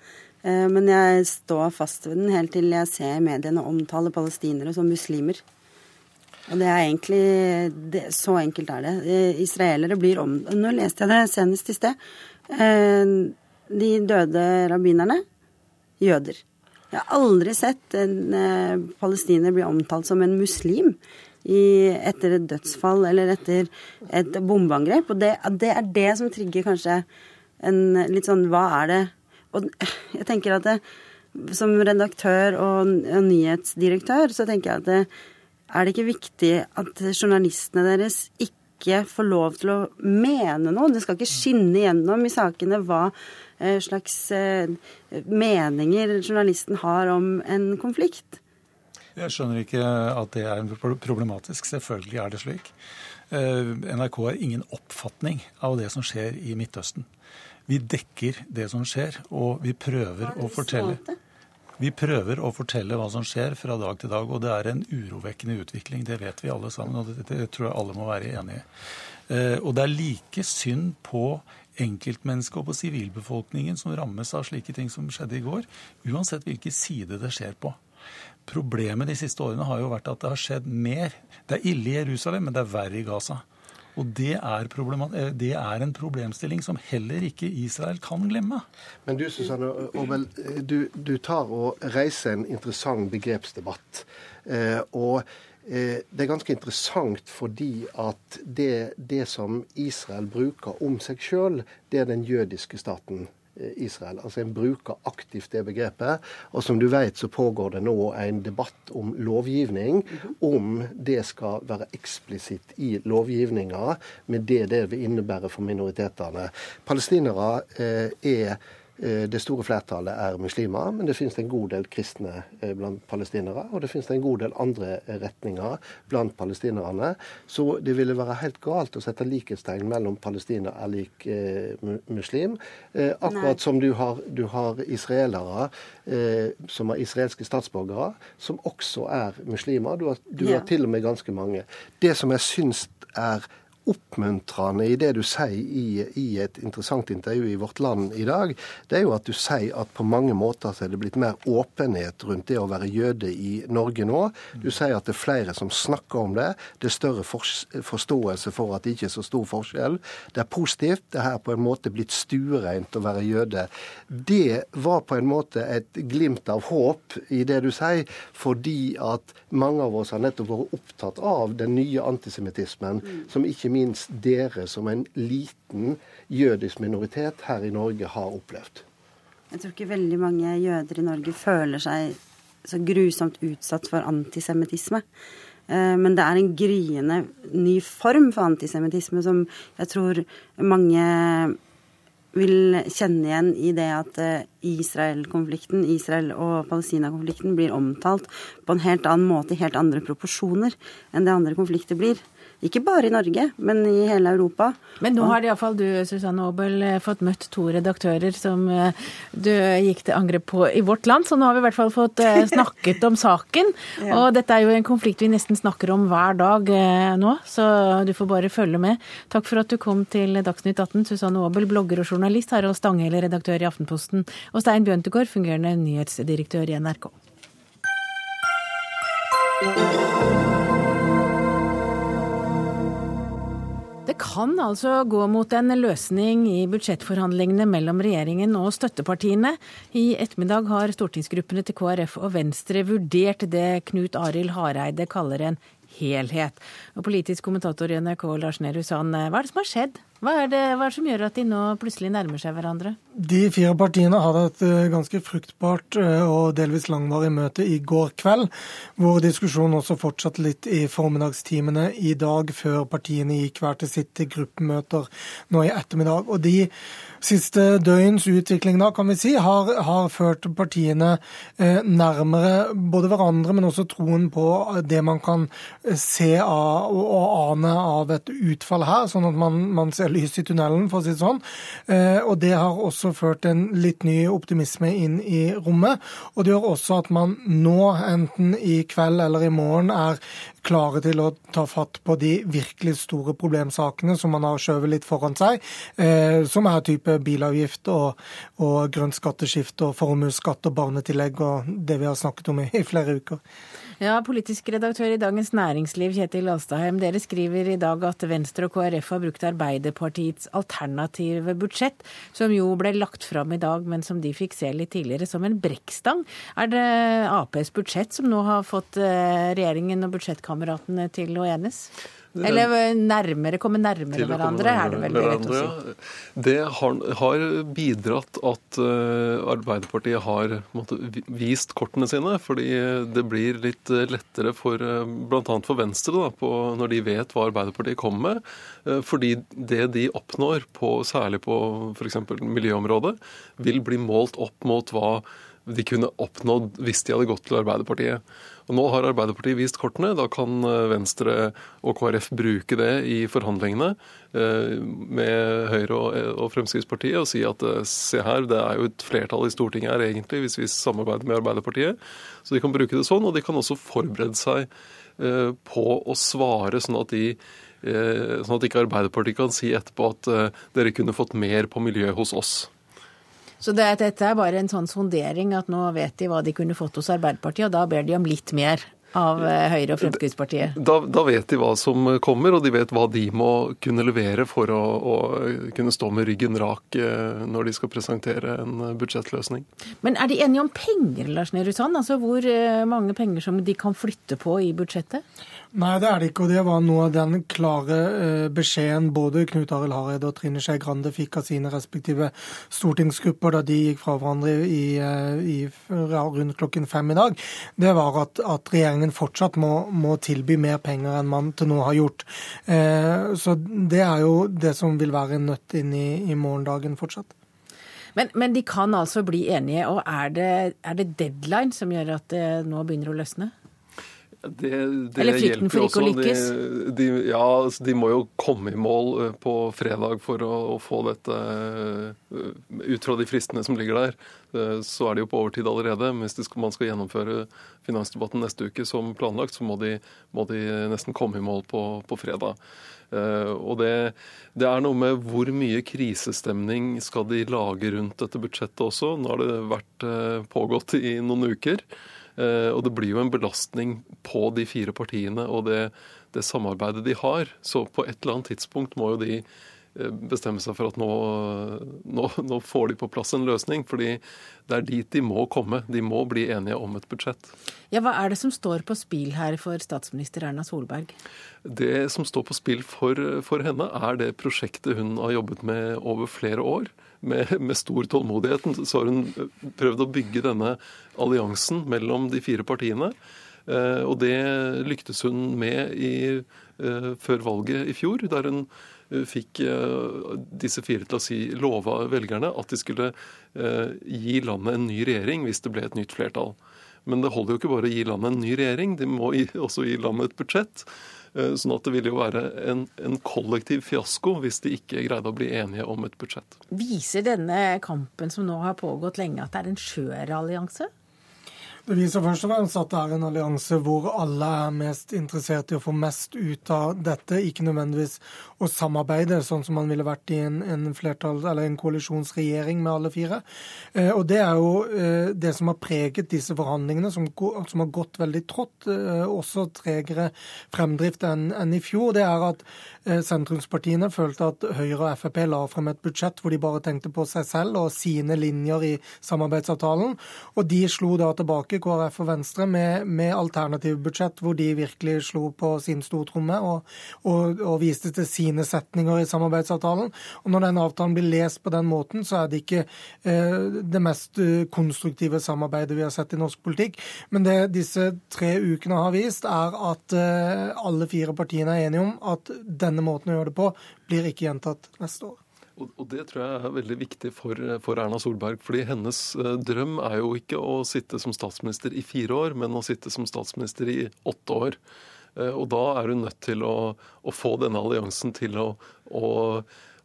Eh, men jeg står fast ved den helt til jeg ser mediene omtale palestinere som muslimer. Og det er egentlig det, Så enkelt er det. Eh, israelere blir om... Nå leste jeg det senest i sted. Eh, de døde rabbinerne jøder. Jeg har aldri sett en palestiner bli omtalt som en muslim i, etter et dødsfall eller etter et bombeangrep. Og det, det er det som trigger kanskje en litt sånn Hva er det Og jeg tenker at det, som redaktør og, og nyhetsdirektør, så tenker jeg at det, er det ikke viktig at journalistene deres ikke får lov til å mene noe? Det skal ikke skinne gjennom i sakene hva eh, slags eh, meninger journalisten har om en konflikt. Jeg skjønner ikke at det er problematisk. Selvfølgelig er det slik. Eh, NRK har ingen oppfatning av det som skjer i Midtøsten. Vi dekker det som skjer, og vi prøver å fortelle vi prøver å fortelle hva som skjer fra dag til dag, og det er en urovekkende utvikling. Det vet vi alle sammen, og det, tror jeg alle må være enig i. Eh, og det er like synd på enkeltmennesket og på sivilbefolkningen som rammes av slike ting som skjedde i går, uansett hvilken side det skjer på. Problemet de siste årene har jo vært at det har skjedd mer. Det er ille i Jerusalem, men det er verre i Gaza. Og det er, eh, det er, en problemstilling som heller ikke Israel kan glemme. Men du Susanne Aabel, du, du, tar og reiser en interessant begrepsdebatt. Eh, og eh, det er ganske interessant fordi at det, det som Israel bruker om seg sjøl, det er den jødiske staten Israel. Altså En bruker aktivt det begrepet. Og som du vet, så pågår det nå en debatt om lovgivning. Om det skal være eksplisitt i lovgivninga, med det det vil innebære for minoritetene. Palestinere eh, er Eh, det store flertallet er muslimer, men det finnes en god del kristne eh, blant palestinere. Og det finnes en god del andre eh, retninger blant palestinerne. Så det ville være helt galt å sette likhetstegn mellom palestiner er lik eh, muslim. Eh, akkurat Nei. som du har, du har israelere eh, som er israelske statsborgere, som også er muslimer. Du har, du ja. har til og med ganske mange. Det som jeg syns er oppmuntrende i det du sier i, i, et interessant intervju i Vårt Land i dag, det er jo at du sier at på mange måter så er det blitt mer åpenhet rundt det å være jøde i Norge nå. Du sier at det er flere som snakker om det. Det er større forståelse for at det ikke er så stor forskjell. Det er positivt. Det er her på en måte blitt stuereint å være jøde. Det var på en måte et glimt av håp i det du sier, fordi at mange av oss har nettopp vært opptatt av den nye antisemittismen, som ikke minst dere som en liten jødisk minoritet her i Norge har opplevd? Jeg tror ikke veldig mange jøder i Norge føler seg så grusomt utsatt for antisemittisme. Eh, men det er en gryende ny form for antisemittisme som jeg tror mange vil kjenne igjen i det at eh, Israel-konflikten, Israel og Palestina-konflikten blir omtalt på en helt annen måte, i helt andre proporsjoner enn det andre konflikter blir. Ikke bare i Norge, men i hele Europa. Men nå har iallfall du, Susanne Aabel, eh, fått møtt to redaktører som eh, du gikk til angrep på i Vårt Land, så nå har vi i hvert fall fått eh, snakket om saken. ja. Og dette er jo en konflikt vi nesten snakker om hver dag nå, så du får bare følge med. Takk for at du kom til Dagsnytt 18, Susanne Aabel, blogger og journalist, Harald Stanghelle, redaktør i Aftenposten, og Stein Bjøntegård, fungerende nyhetsdirektør i NRK. Det kan altså gå mot en løsning i budsjettforhandlingene mellom regjeringen og støttepartiene. I ettermiddag har stortingsgruppene til KrF og Venstre vurdert det Knut Arild Hareide kaller en helhet. Og politisk kommentator i NRK Lars Nehru Sand, hva er det som har skjedd? Hva er, det, hva er, det, som gjør at de nå plutselig nærmer seg hverandre? De fire partiene hadde et eh, ganske fruktbart eh, og delvis langvarig møte i går kveld, hvor diskusjonen også fortsatte litt i formiddagstimene i dag, før partiene gikk hver til sitt til gruppemøter nå i ettermiddag. Og de siste døgns utvikling da, kan vi si, har, har ført partiene eh, nærmere både hverandre, men også troen på det man kan se av, og ane av et utfall her, sånn at man, man ser lys i tunnelen, for å si det sånn. Eh, og det har også ført en litt ny optimisme inn i rommet. Og det gjør også at man nå, enten i kveld eller i morgen, er klare til å ta fatt på de virkelig store problemsakene som man har skjøvet litt foran seg, eh, som er type bilavgift og, og grønt skatteskifte og formuesskatt og barnetillegg og det vi har snakket om i flere uker. Ja, Politisk redaktør i Dagens Næringsliv, Kjetil Alstaheim. Dere skriver i dag at Venstre og KrF har brukt Arbeiderpartiets alternative budsjett, som jo ble lagt fram i dag, men som de fikk se litt tidligere, som en brekkstang. Er det Aps budsjett som nå har fått eh, regjeringen og budsjettkameratene til å enes? Eller nærmere, komme nærmere hverandre, er det vel rett å si. Det har, har bidratt at uh, Arbeiderpartiet har måtte, vist kortene sine. Fordi det blir litt eh, lettere for uh, bl.a. for Venstre da, på, når de vet hva Arbeiderpartiet kommer med. Fordi det de oppnår, på, særlig på f.eks. miljøområdet, vil bli målt opp mot hva de kunne oppnådd hvis de hadde gått til Arbeiderpartiet. Og Nå har Arbeiderpartiet vist kortene. Da kan eh, Venstre og KrF bruke det i forhandlingene eh, med Høyre og Fremskrittspartiet og si at eh, se her, det er jo et flertall i Stortinget her egentlig hvis vi samarbeider med Arbeiderpartiet. Så de kan bruke det sånn, og de kan også forberede seg på å svare sånn at de Sånn at ikke Arbeiderpartiet kan si etterpå at dere kunne fått mer på miljø hos oss. Så det, dette er bare en sånn sondering at nå vet de hva de kunne fått hos Arbeiderpartiet, og da ber de om litt mer av eh, Høyre og Fremskrittspartiet? Da, da, vet de hva som kommer, og de vet hva de må kunne levere for å, å, kunne stå med ryggen rak eh, når de skal presentere en budsjettløsning. Men er de enige om penger, Lars Nehru Sand? Altså hvor eh, mange penger som de kan flytte på i budsjettet? Nei, det er det ikke. Og det var noe av den klare eh, beskjeden både Knut Arild Hareide og Trine Skei Grande fikk av sine respektive stortingsgrupper da de gikk fra hverandre i, eh, i, rundt klokken fem i dag. Det var at, at regjeringen fortsatt må, må, tilby mer penger enn man til nå har gjort. Eh, så det er jo det som vil være nødt inn i, i morgendagen fortsatt. Men, men, de kan altså bli enige, og er det, er det deadline som gjør at det nå begynner å løsne? Det, det Eller frykten for ikke å lykkes? De, de, ja, altså, de må jo komme i mål eh, på fredag for å, å, få dette eh, ut fra de fristene som ligger der. Eh, så er de jo på overtid allerede. Men hvis man skal gjennomføre finansdebatten neste uke som planlagt, så må de, må de nesten komme i mål på, på fredag. Og det, det, er noe med hvor mye krisestemning skal de lage rundt dette budsjettet også. Nå har det vært pågått i noen uker. Eh, og det blir jo en belastning på de fire partiene og det, det, samarbeidet de har. Så på et eller annet tidspunkt må jo de eh, bestemme seg for at nå, nå, nå får de på plass en løsning. fordi det er dit de må komme. De må bli enige om et budsjett. Ja, Hva er det som står på spill her for statsminister Erna Solberg? Det som står på spill for, for henne, er det prosjektet hun har jobbet med over flere år med, med, stor tålmodighet så har hun prøvd å bygge denne alliansen mellom de fire partiene. Eh, og det lyktes hun med i, eh, før valget i fjor, der hun eh, fikk disse fire til å si, lova velgerne at de skulle gi landet en ny regjering hvis det ble et nytt flertall. Men det holder jo ikke bare å gi landet en ny regjering, de må også gi landet et budsjett. Eh, sånn at det ville jo være en, en, kollektiv fiasko hvis de ikke greide å bli enige om et budsjett. Viser denne kampen som nå har pågått lenge, at det er en skjør allianse? Det viser først og fremst at det er en allianse hvor alle er mest interessert i å få mest ut av dette, ikke nødvendigvis å samarbeide, sånn som man ville vært i en, en flertall, en koalisjonsregjering med alle fire. Eh, og Det er jo eh, det som har preget disse forhandlingene, som, som har gått veldig trått. Eh, også tregere fremdrift enn en i fjor. Det er at eh, sentrumspartiene følte at Høyre og Frp la frem et budsjett hvor de bare tenkte på seg selv og sine linjer i samarbeidsavtalen. Og de slo da tilbake overraske KrF og Venstre med, med alternative hvor de virkelig slo på sin stortromme og, og, og, viste til sine setninger i samarbeidsavtalen. Og Når den avtalen blir lest på den måten, så er det ikke eh, det mest eh, konstruktive samarbeidet vi har sett i norsk politikk. Men det disse tre ukene har vist, er at eh, alle fire partiene er enige om at denne måten å gjøre det på blir ikke gjentatt neste år. Og, Det tror jeg er veldig viktig for, for, Erna Solberg. fordi Hennes eh, drøm er jo ikke å sitte som statsminister i fire år, men å sitte som statsminister i åtte år. Eh, og Da er hun nødt til å, å få denne alliansen til å, å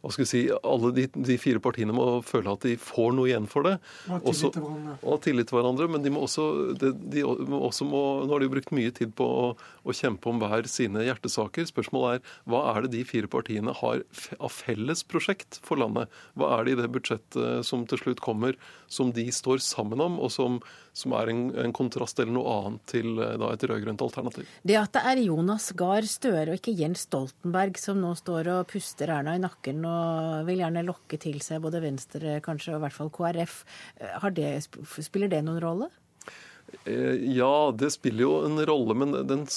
hva skal vi si, alle de, de, fire partiene må føle at de får noe igjen for det. Og ha tillit til hverandre. Og ha tillit til hverandre, Men de må også, de, de må også må, nå har de brukt mye tid på å, å, kjempe om hver sine hjertesaker. Spørsmålet er hva er det de fire partiene har av felles prosjekt for landet? Hva er det i det budsjettet som til slutt kommer, som de står sammen om, og som, som er en, en, kontrast eller noe annet til eh, da, et rød-grønt alternativ? Det at det er Jonas Gahr Støre og ikke Jens Stoltenberg som nå står og puster Erna i nakken og vil gjerne lokke til seg både Venstre kanskje, og i hvert fall KrF. Eh, det, spiller det noen rolle? Eh, ja, det spiller jo en rolle, men den,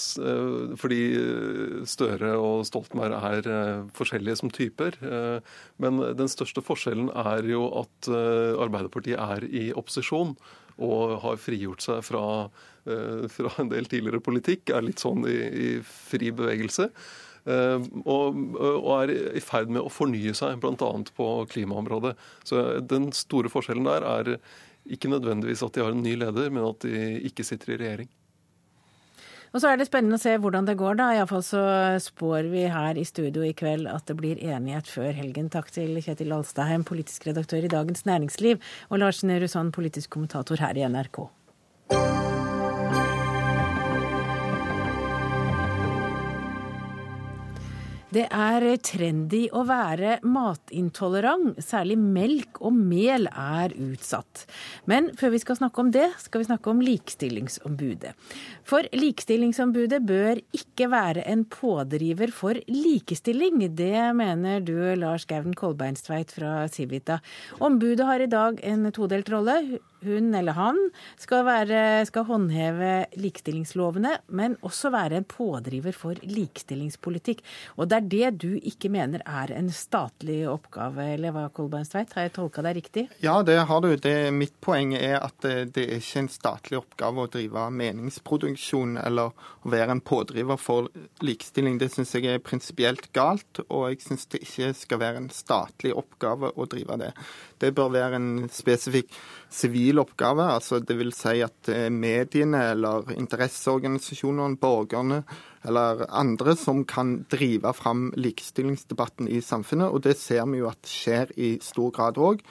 fordi Støre og Stoltenberg er forskjellige som typer. Men den største forskjellen er jo at Arbeiderpartiet er i opposisjon og har frigjort seg fra, fra en del tidligere politikk. Er litt sånn i, i fri bevegelse. Eh, og, og er i ferd med å fornye seg, bl.a. på klimaområdet. Så Den store forskjellen der er ikke nødvendigvis at de har en ny leder, men at de ikke sitter i regjering. Og så er det spennende å se hvordan det går, da. Iallfall så spår vi her i studio i kveld at det blir enighet før helgen. Takk til Kjetil Alstaheim, politisk redaktør i Dagens Næringsliv, og Lars Nehru Sand, politisk kommentator her i NRK. Det er trendy å være matintolerant. Særlig melk og mel er utsatt. Men før vi skal snakke om det, skal vi snakke om Likestillingsombudet. For Likestillingsombudet bør ikke være en pådriver for likestilling. Det mener du, Lars Gauden Kolbeinstveit fra Civita. Ombudet har i dag en todelt rolle hun eller han skal, være, skal, håndheve likestillingslovene, men også være en pådriver for likestillingspolitikk. Og det er det du ikke mener er en statlig oppgave, eller hva, Kolbeinstveit? Har jeg tolka deg riktig? Ja, det har du. Det, mitt poeng er at det, det er ikke en statlig oppgave å drive meningsproduksjon eller å være en pådriver for likestilling. Det syns jeg er prinsipielt galt, og jeg syns det ikke skal være en statlig oppgave å drive det. Det bør være en spesifikk sivil oppgave. altså det vil si at eh, mediene eller interesseorganisasjonene, borgerne eller andre som kan drive fram likestillingsdebatten i samfunnet. Og det ser vi jo at skjer i stor grad òg.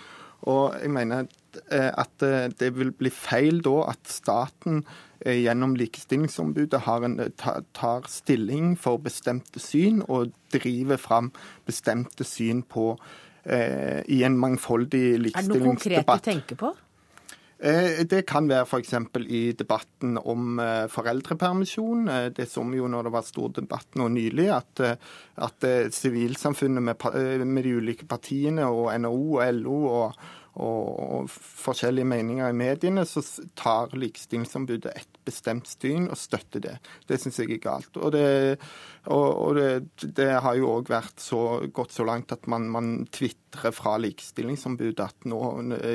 Og jeg mener eh, at eh, det vil bli feil da at staten gjennom Likestillingsombudet en, tar stilling for bestemte syn og driver fram bestemte syn på eh, i en mangfoldig likestillingsdebatt. Er det noe konkret du tenker på? Eh, det kan være f.eks. i debatten om eh, foreldrepermisjon. Eh, det så vi jo når det var stor debatt nå nylig, at, at sivilsamfunnet med, med, de ulike partiene og NHO og LO og, og, forskjellige meninger i mediene, så tar Likestillingsombudet et bestemt syn og støtter det. Det syns jeg er galt. Og det, og, og det, det har jo òg vært så gått så langt at man, man tvitrer fra Likestillingsombudet at nå,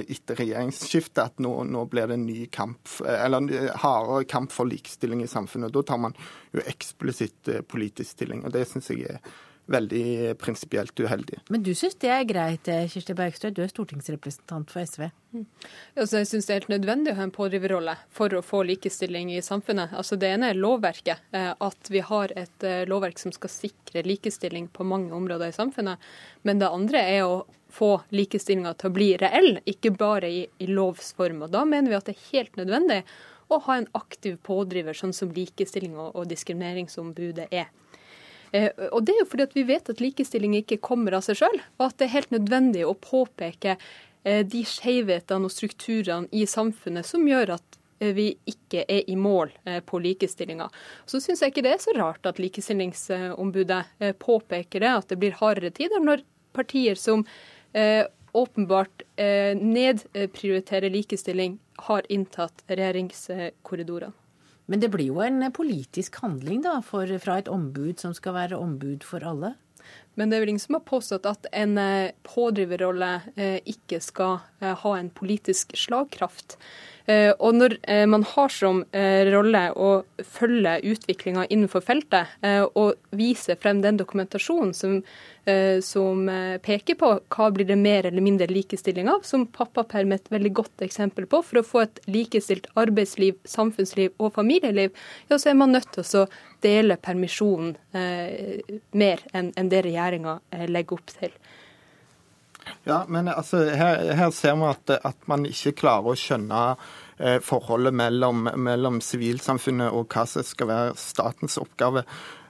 etter regjeringsskiftet at nå, nå, blir det en ny kamp, eller hardere kamp for likestilling i samfunnet. Da tar man jo eksplisitt eh, politisk stilling. og Det syns jeg er veldig prinsipielt uheldig. Men du syns det er greit, eh, Kirsti Bergstø, du er stortingsrepresentant for SV? Mm. Altså, jeg syns det er helt nødvendig å ha en pådriverrolle for å få likestilling i samfunnet. Altså, det ene er lovverket, eh, at vi har et eh, lovverk som skal sikre likestilling på mange områder i samfunnet. Men det andre er å få likestillinga til å bli reell, ikke bare i, i lovs form. Og da mener vi at det er helt nødvendig å ha en aktiv pådriver, sånn som Likestilling og, og diskrimineringsombudet er. Eh, og det er jo fordi at vi vet at likestilling ikke kommer av seg sjøl, og at det er helt nødvendig å påpeke eh, de skjevhetene og strukturene i samfunnet som gjør at eh, vi ikke er i mål på likestillinga. Så syns jeg ikke det er så rart at Likestillingsombudet påpeker det, at det blir hardere tider når partier som åpenbart nedprioriterer likestilling, har inntatt regjeringskorridorene. Men det blir jo en politisk handling da, for, fra et ombud som skal være ombud for alle? Men det er vel ingen som har påstått at en eh, pådriverrolle eh, ikke skal eh, ha en politisk slagkraft. Og når man har som rolle å følge utviklinga innenfor feltet, og vise frem den dokumentasjonen som som peker på hva blir det mer eller mindre likestilling av, som pappaperm er et veldig godt eksempel på. For å få et likestilt arbeidsliv, samfunnsliv og familieliv, ja, så er man nødt til å dele permisjonen mer enn det det regjeringa eh, legger opp til. Ja, men altså, her, her ser vi at, at, man ikke klarer å skjønne eh, forholdet mellom, mellom sivilsamfunnet og hva som skal være statens oppgave.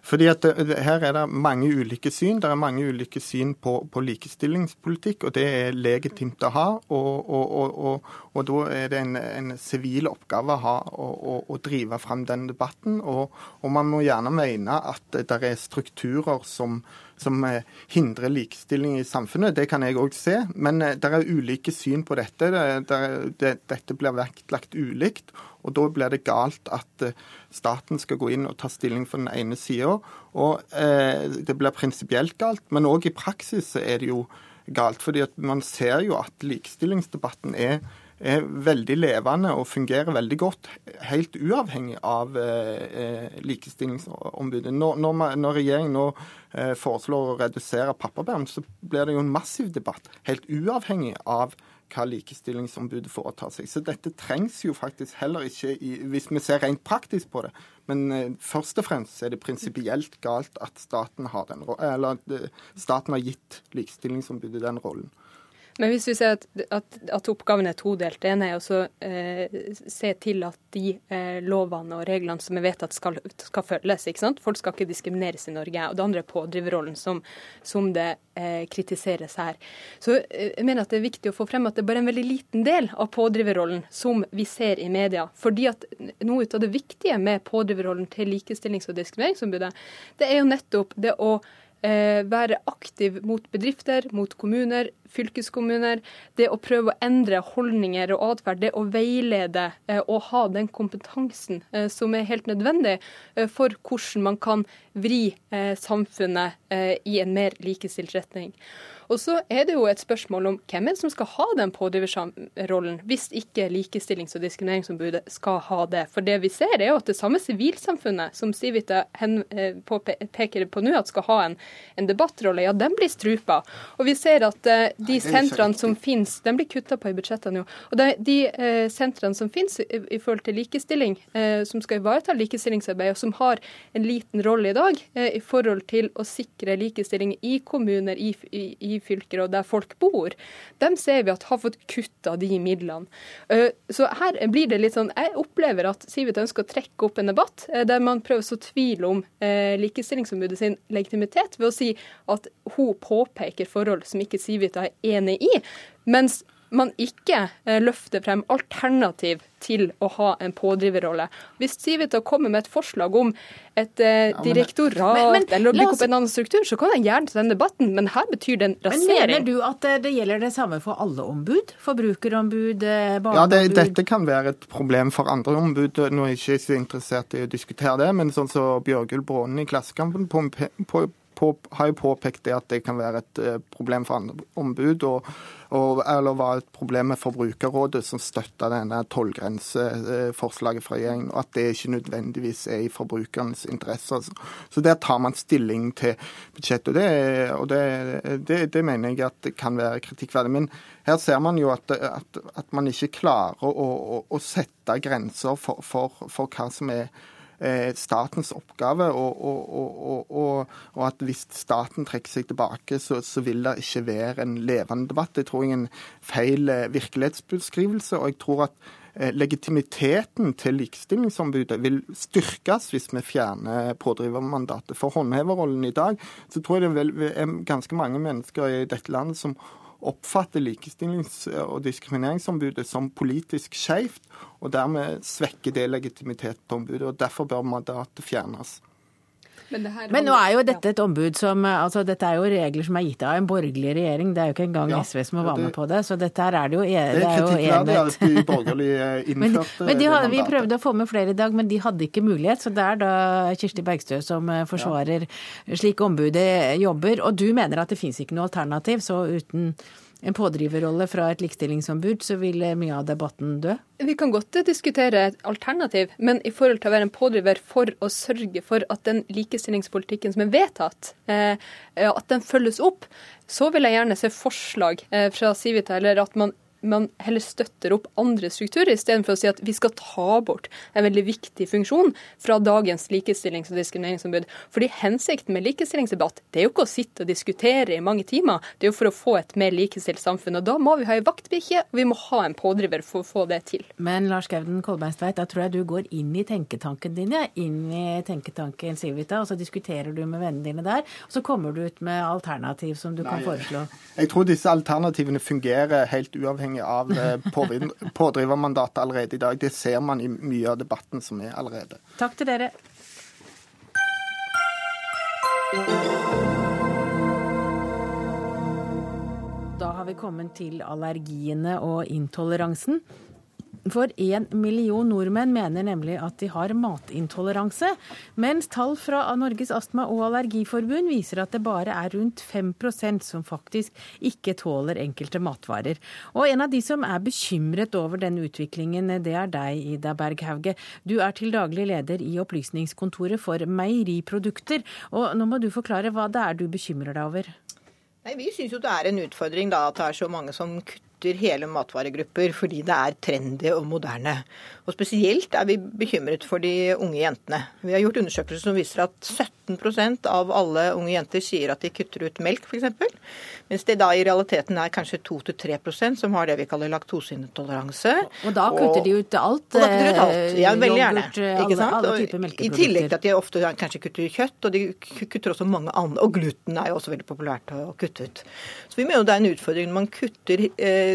Fordi at det, Her er det mange ulike syn. Det er mange ulike syn på, på likestillingspolitikk, og det er legitimt å ha. Og, og, og, og da er det en sivil oppgave å ha å drive fram den debatten. Og, man må gjerne mene at det er strukturer som, som eh, hindrer likestilling i samfunnet. Det kan jeg òg se. Men eh, det er ulike syn på dette. Det, det, dette blir vektlagt ulikt. Og Da blir det galt at eh, staten skal gå inn og ta stilling for den ene sida. Eh, det blir prinsipielt galt, men òg i praksis er det jo galt. fordi man ser jo at likestillingsdebatten er, er veldig levende og fungerer veldig godt, helt uavhengig av eh, eh likestillingsombudet. Når, når, når, regjeringen nå eh, foreslår å redusere pappaperm, så blir det jo en massiv debatt, helt uavhengig av hva Likestillingsombudet foretar seg. Så dette trengs jo faktisk heller ikke i, hvis vi ser rent praktisk på det. Men eh, først og fremst er det prinsipielt galt at staten har, den, eller, eh, staten har gitt Likestillingsombudet den rollen. Men hvis vi ser at, at, at oppgaven er todelt, det ene er å eh, se til at de eh, lovene og reglene som er vedtatt, skal, skal følges. ikke sant? Folk skal ikke diskrimineres i Norge. Og det andre er pådriverrollen, som, som det eh, kritiseres her. Så eh, jeg mener at det er viktig å få frem at det er bare en veldig liten del av pådriverrollen som vi ser i media. Fordi at noe av det viktige med pådriverrollen til Likestillings- og diskrimineringsombudet, det er jo nettopp det å eh, være aktiv mot bedrifter, mot kommuner, fylkeskommuner. Det å prøve å endre holdninger og atferd, det å veilede eh, og ha den kompetansen eh, som er helt nødvendig eh, for hvordan man kan vri samfunnet i en mer likestilt retning. Og så er det jo et spørsmål om hvem er det som skal ha den pådriverrollen, hvis ikke Likestillings- og diskrimineringsombudet skal ha det. For det vi ser er jo at det samme sivilsamfunnet som Civita peker på nå at skal ha en, en debattrolle, ja, den blir strupa. Og vi ser at de sentrene som finnes, de blir kutta på i budsjettene jo. Og de, de eh, sentrene som finnes i, i, forhold til likestilling, eh, som skal ivareta likestillingsarbeid, og som har en liten rolle i dag i forhold til å sikre likestilling i kommuner, i, i, i fylker og der folk bor, dem ser vi at har fått kutta de midlene. Eh, så her blir det litt sånn Jeg opplever at Sivit ønsker å trekke opp en debatt eh, der man prøver å så tvil om eh, Likestillingsombudet sin legitimitet ved å si at hun påpeker forhold som ikke Sivita enig i. mens man ikke eh, løfter frem alternativ til å ha en pådriverrolle. Hvis Civita kommer med et forslag om et eh, direktorat men, men, eller å bygge opp en annen struktur, så kan jeg gjerne ta den debatten, men her betyr det en rasering. Men Mener du at eh, det gjelder det samme for alle ombud? Forbrukerombud, barneombud? Ja, det, dette kan være et problem for andre ombud. Nå er jeg ikke så interessert i å diskutere det, men sånn som så Bjørgul Brånen i Klassekampen på, har jo påpekt det at det kan være et problem for andre ombud. og og, eller var et problem med Forbrukerrådet, som støtta denne tollgrenseforslaget fra regjeringen, og at det ikke nødvendigvis er i forbrukernes interesse. Så der tar man stilling til budsjettet, og, det, og det, det, det mener jeg at det kan være kritikkverdig. Men her ser man jo at, at, at man ikke klarer å, å, å sette grenser for, for, for hva som er Eh, statens oppgave, og, og, og, og, at hvis staten trekker seg tilbake, så, så, vil det ikke være en levende debatt. Det tror jeg er en feil eh, virkelighetsbeskrivelse. og jeg tror at eh, legitimiteten til Likestillingsombudet vil styrkes hvis vi fjerner pådrivermandatet. For håndheverrollen i dag så tror jeg det er ganske mange mennesker i dette landet som oppfatter Likestillings- og diskrimineringsombudet som politisk skjevt, og dermed svekker det legitimitet til ombudet. og Derfor bør mandatet fjernes. Men, det Men nå er jo dette et ombud som altså Dette er jo regler som er gitt av en borgerlig regjering. Det er jo ikke engang Ja, SV som har vært med på det. Så dette her er det jo, enighet. Det er er kritikkverdig at de borgerlige Men, innførte men de det hadde, vi prøvde å få med flere i dag, men de hadde ikke mulighet. Så det er da Kirsti Bergstø som eh, forsvarer slik ombudet jobber. Og du mener at det fins ikke noe alternativ, så uten en pådriverrolle fra et likestillingsombud, så vil eh, mye av debatten dø? Vi kan godt diskutere et alternativ, men i forhold til å være en pådriver for å sørge for at den likestillingspolitikken som er vedtatt, eh, at den følges opp, så vil jeg gjerne se forslag eh, fra Civita, eller at man man heller støtter opp andre strukturer, istedenfor å si at vi skal ta bort en veldig viktig funksjon fra dagens likestillings- og diskrimineringsombud. Fordi hensikten med likestillingsdebatt det er jo ikke å sitte og diskutere i mange timer, det er jo for å få et mer likestilt samfunn. Og da må vi ha ei vaktbikkje, og vi må ha en pådriver for å få det til. Men Lars Gauden Kolbeinstveit, da tror jeg du går inn i tenketanken din, ja. inn i tenketanken Civita, og så diskuterer du med vennene dine der, og så kommer du ut med alternativ som du kan foreslå. Jeg tror disse alternativene fungerer helt uavhengig av eh, pådrivermandatet allerede i dag. Det ser man i mye av debatten som er allerede. Takk til dere. Da har vi kommet til allergiene og intoleransen. For én million nordmenn mener nemlig at de har matintoleranse, mens tall fra Norges astma- og allergiforbund viser at det bare er rundt 5% som faktisk ikke tåler enkelte matvarer. Og en av de som er bekymret over denne utviklingen, det er deg, Ida Berghauge. Du er til daglig leder i Opplysningskontoret for meieriprodukter. Og nå må du forklare hva det er du bekymrer deg over. Nei, Vi syns jo det er en utfordring da, at det er så mange som kutter hele matvaregrupper fordi det er trendy og moderne. Og Spesielt er vi bekymret for de unge jentene. Vi har gjort undersøkelser som viser at 17% av alle unge jenter sier at de kutter ut melk, f.eks. Mens det da i realiteten er kanskje 2-3% som har det vi kaller laktoseintoleranse. Og da kutter de ut alt. Og da kutter de ut alt. eh, Ja, veldig gjerne. eh, Ikke sant? alle Og I tillegg til at de ofte kanskje kutter kjøtt, og de kutter også mange andre. Og gluten er jo også veldig populært å kutte ut. Så vi mener jo det er en utfordring. Når man kutter eh,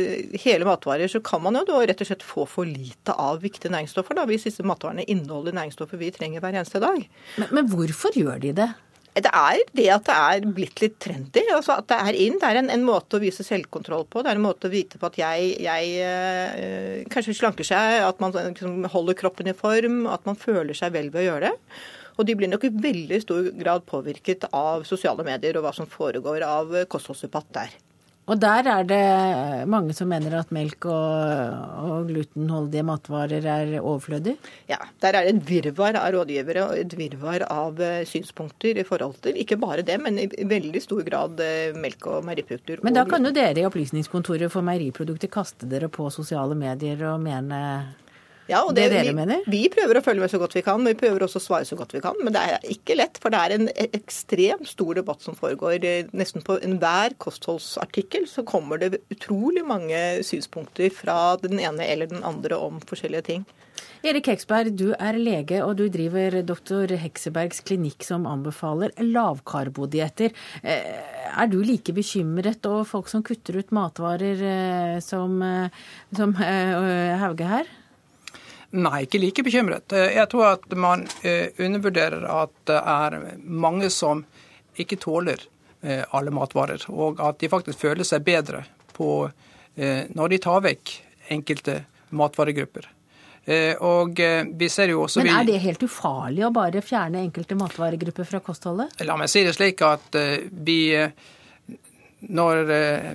hele matvarer, så kan man jo da rett og slett få for lite av viktige næringsstoffer, da, hvis disse matvarene inneholder næringsstoffer vi trenger hver eneste dag. Men, men hvorfor gjør de det? Det er det at det er blitt litt trendy. altså At det er inn. Det er en, en måte å vise selvkontroll på. Det er en måte å vite på at jeg, jeg øh, kanskje slanker seg, at man liksom holder kroppen i form, at man føler seg vel ved å gjøre det. Og de blir nok i veldig stor grad påvirket av sosiale medier og hva som foregår av kostholdsdebatt der. Og der er det mange som mener at melk og, og glutenholdige matvarer er overflødig? Ja, Der er det et virvar av rådgivere og et virvar av eh, synspunkter i forhold til ikke bare det, men i veldig stor grad eh, melk og meieriprodukter. Men da kan jo dere i Opplysningskontoret for meieriprodukter kaste dere på sosiale medier og mene Ja, og det det, dere vi, mener? Vi prøver å følge med så godt vi kan, men vi prøver også å svare så godt vi kan. Men det er ikke lett, for det er en ekstremt stor debatt som foregår. Eh, Nesten på enhver kostholdsartikkel så kommer det utrolig mange synspunkter fra den ene eller den andre om forskjellige ting. Erik Heksberg, du er lege og du driver doktor Heksebergs klinikk som anbefaler lavkarbodietter. Eh, Er du like bekymret over folk som kutter ut matvarer eh, som, som Hauge her? Nei, ikke like bekymret. Eh, Jeg tror at man eh, undervurderer at det er mange som ikke tåler eh, alle matvarer, og at de faktisk føler seg bedre på, når de tar vekk enkelte matvaregrupper. Og vi ser jo også Men er det helt ufarlig å bare fjerne enkelte matvaregrupper fra kostholdet? La meg si det slik at vi når,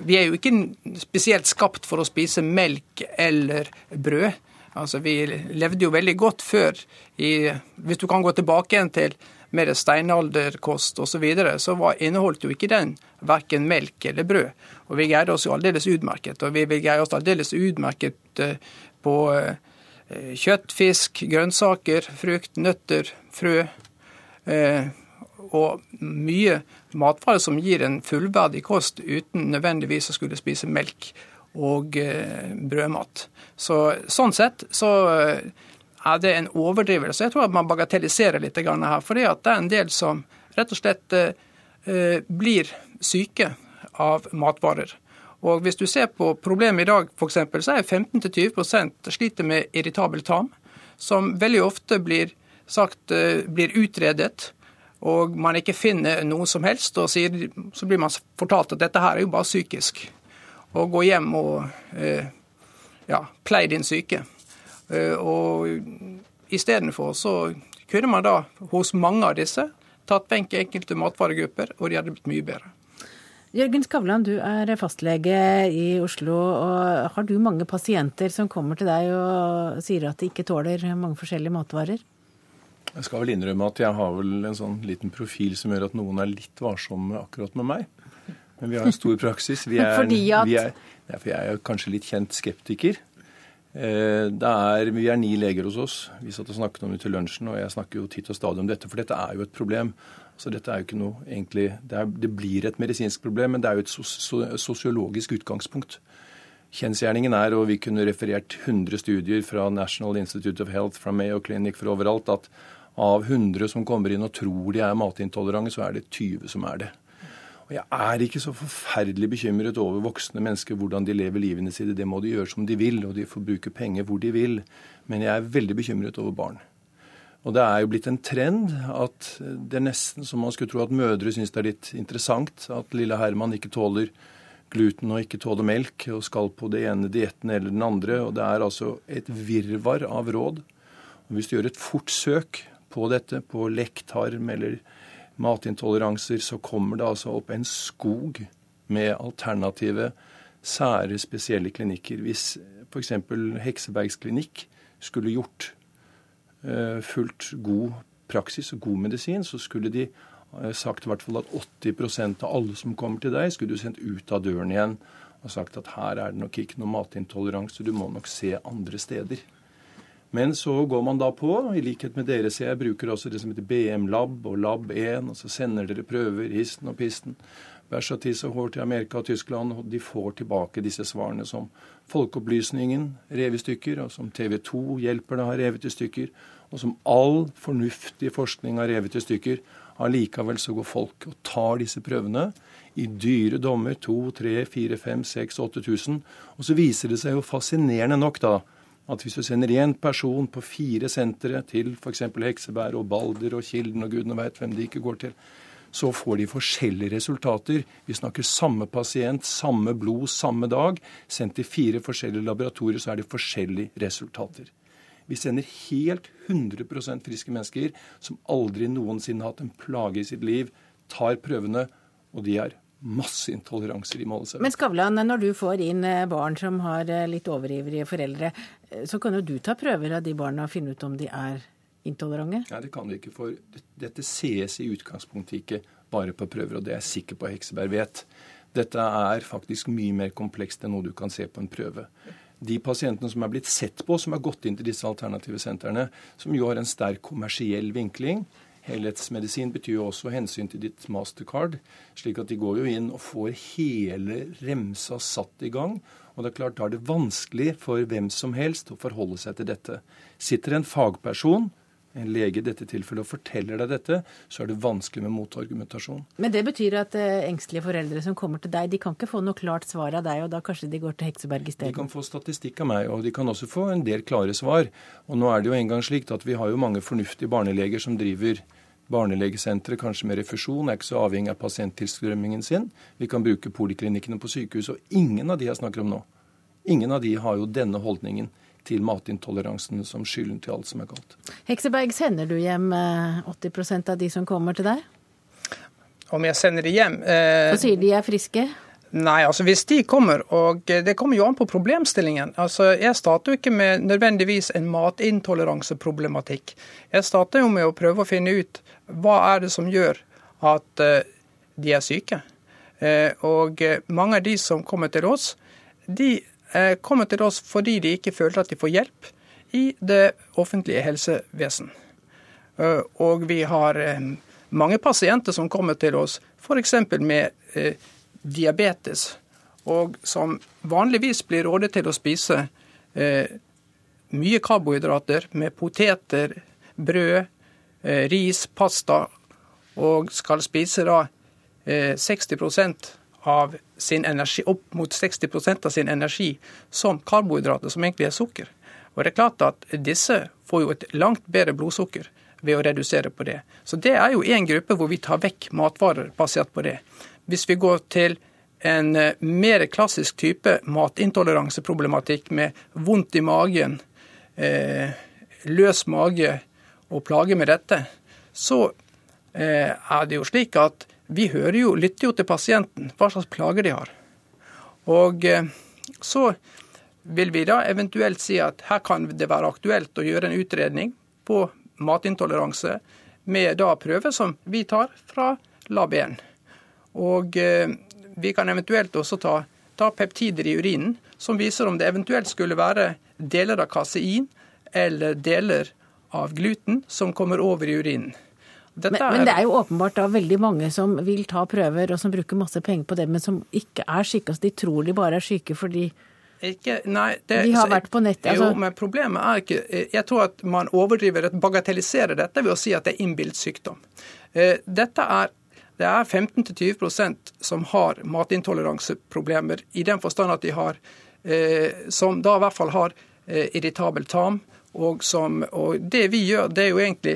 Vi er jo ikke spesielt skapt for å spise melk eller brød. Altså, Vi levde jo veldig godt før. I, hvis du kan gå tilbake igjen til mer steinalderkost osv., så, videre, så var, inneholdt jo ikke den verken melk eller brød. Og vi greide oss jo aldeles utmerket. Og vi vil greie oss aldeles utmerket eh, på eh, kjøtt, fisk, grønnsaker, frukt, nøtter, frø. Eh, og mye matvarer som gir en fullverdig kost uten nødvendigvis å skulle spise melk og eh, brødmat. Så, sånn sett så eh, er det en overdrivelse. Jeg tror at man bagatelliserer litt her. at det er en del som rett og slett eh, blir syke av matvarer. Og Hvis du ser på problemet i dag, for eksempel, så er 15-20 sliter med irritabel tarm, som veldig ofte blir, sagt, blir utredet og man ikke finner noe som helst, og sier, så blir man fortalt at dette her er jo bare psykisk. Og gå hjem og eh, ja, pleie din syke. Eh, og istedenfor så kunne man da hos mange av disse tatt vekk enkelte matvaregrupper, og de hadde blitt mye bedre. Jørgen Skavlan, du er fastlege i Oslo. og Har du mange pasienter som kommer til deg og sier at de ikke tåler mange forskjellige matvarer? Jeg skal vel innrømme at jeg har vel en sånn liten profil som gjør at noen er litt varsomme akkurat med meg. Men vi har en stor praksis. Vi er, Fordi at vi er, for jeg er kanskje litt kjent skeptiker. Eh, det er, vi er ni leger hos oss. Vi satt og snakket om det til lunsjen, og jeg snakker jo titt og stadig om dette, for dette er jo et problem. Så dette er jo ikke noe egentlig Det, er, det blir et medisinsk problem, men det er jo et sosiologisk utgangspunkt. Kjensgjerningen er, og vi kunne referert 100 studier fra National Institute of Health, fra Mayo Clinic, fra overalt, at av 100 som kommer inn og tror de er matintolerante, så er det 20 som er det. Og Jeg er ikke så forferdelig bekymret over voksne mennesker, hvordan de lever livene sine. Det må de gjøre som de vil, og de får bruke penger hvor de vil. Men jeg er veldig bekymret over barn. Og det er jo blitt en trend at det er nesten som man skulle tro at mødre syns det er litt interessant at lille Herman ikke tåler gluten og ikke tåler melk og skal på det ene dietten eller den andre. Og det er altså et virvar av råd. Og hvis du gjør et fort søk på dette, på Lektarm eller matintoleranser, så kommer det altså opp en skog med alternative, sære, spesielle klinikker. Hvis f.eks. Heksebergs klinikk skulle gjort uh, fullt god praksis og god medisin, så skulle de uh, sagt i hvert fall at 80% av alle som kommer til deg, skulle du sendt ut av døren igjen og sagt at her er det nok ikke noe matintoleranse, du må nok se andre steder. Men så går man da på, i likhet med dere, så jeg bruker også det som heter BM-lab og Lab1, og så sender dere prøver, histen og pisten. Versatis og hår til Amerika og Tyskland, og de får tilbake disse svarene som Folkeopplysningen rev i stykker, og som TV 2 hjelper det har revet i stykker, og som all fornuftig forskning har revet i stykker. Allikevel så går folk og tar disse prøvene i dyre dommer, 2, 3, 4, 5, 6, 8000, og så viser det seg jo fascinerende nok da at hvis du sender én person på fire sentre til f.eks. Heksebær og Balder og Kilden og gudene veit hvem de ikke går til, så får de forskjellige resultater. Vi snakker samme pasient, samme blod, samme dag. Sendt til fire forskjellige laboratorier, så er det forskjellige resultater. Vi sender helt 100% friske mennesker som aldri noensinne har hatt en plage i sitt liv, tar prøvene, og de er masse intoleranser i målet. Men Skavlan, når du får inn eh, barn som har eh, litt overivrige foreldre, så kan jo du ta prøver av de barna og finne ut om de er intolerante? Nei, det kan du ikke. For dette sees i utgangspunktet ikke bare på prøver, og det er jeg sikker på Hekseberg vet. Dette er faktisk mye mer komplekst enn noe du kan se på en prøve. De pasientene som er blitt sett på, som har gått inn til disse alternative sentrene, som jo har en sterk kommersiell vinkling, Helhetsmedisin betyr jo også hensyn til ditt mastercard, slik at de går jo inn og får hele remsa satt i gang. Og det er klart, Da er det vanskelig for hvem som helst å forholde seg til dette. Sitter en fagperson, en lege i dette tilfellet, og forteller deg dette, så er det vanskelig med motargumentasjon. Men det betyr at eh, engstelige foreldre som kommer til deg, de kan ikke få noe klart svar av deg, og da kanskje de går til Hekseberg i stedet? De kan få statistikk av meg, og de kan også få en del klare svar. Og nå er det jo engang slik at vi har jo mange fornuftige barneleger som driver barnelegesenteret, kanskje med refusjon, er ikke så avhengig av pasienttilstrømmingen sin. Vi kan bruke poliklinikkene på sykehus, og ingen av de jeg snakker om nå, ingen av de har jo denne holdningen til matintoleransen som skylden til alt som er galt. Hekseberg, sender du hjem 80 eh, av de som kommer til deg? Om jeg sender de hjem eh... Og sier de er friske? Nei, altså hvis de kommer, og det kommer jo an på problemstillingen. Altså, Jeg starter jo ikke med nødvendigvis en matintoleranseproblematikk. Jeg starter jo med å prøve å finne ut hva er det som gjør at uh, de er syke. Uh, og uh, mange av de som kommer til oss, de kommer til oss fordi de ikke føler at de får hjelp i det offentlige helsevesen. og vi har mange pasienter som kommer til oss f.eks. med diabetes, og som vanligvis blir rådet til å spise eh, mye karbohydrater med poteter, brød, eh, ris, pasta, og skal spise da eh, 60% av sin energi, opp mot 60% av sin energi som karbohydrater, som egentlig er sukker. Og det er klart at Disse får jo et langt bedre blodsukker ved å redusere på det. Så det er jo en gruppe hvor vi tar vekk matvarer basert på det. Hvis vi går til en eh, mer klassisk type matintoleranseproblematikk med vondt i magen, eh, løs mage og plage med dette, så eh, er det jo slik at vi jo, lytter jo til pasienten, hva slags plager de har. Og eh, så vil vi da eventuelt si at her kan det være aktuelt å gjøre en utredning på matintoleranse med da prøve som vi tar fra lab 1. Og eh, vi kan eventuelt også ta, ta, peptider i urinen som viser om det eventuelt skulle være deler av kasein eller deler av gluten som kommer over i urinen. Men, men, det er jo åpenbart da veldig mange som vil ta prøver og som bruker masse penger på det, men som ikke er syke. Altså, de tror de bare er syke fordi ikke, nei, det, de har vært på nettet. Altså. Jo, men problemet er ikke Jeg tror at man overdriver, bagatelliserer dette ved å si at det er innbilt sykdom. Eh, dette er det er 15-20% som har matintoleranseproblemer, i den forstand at de har eh, Som da i hvert fall har eh, irritabel tarm. Og, som, og det vi gjør, det er jo egentlig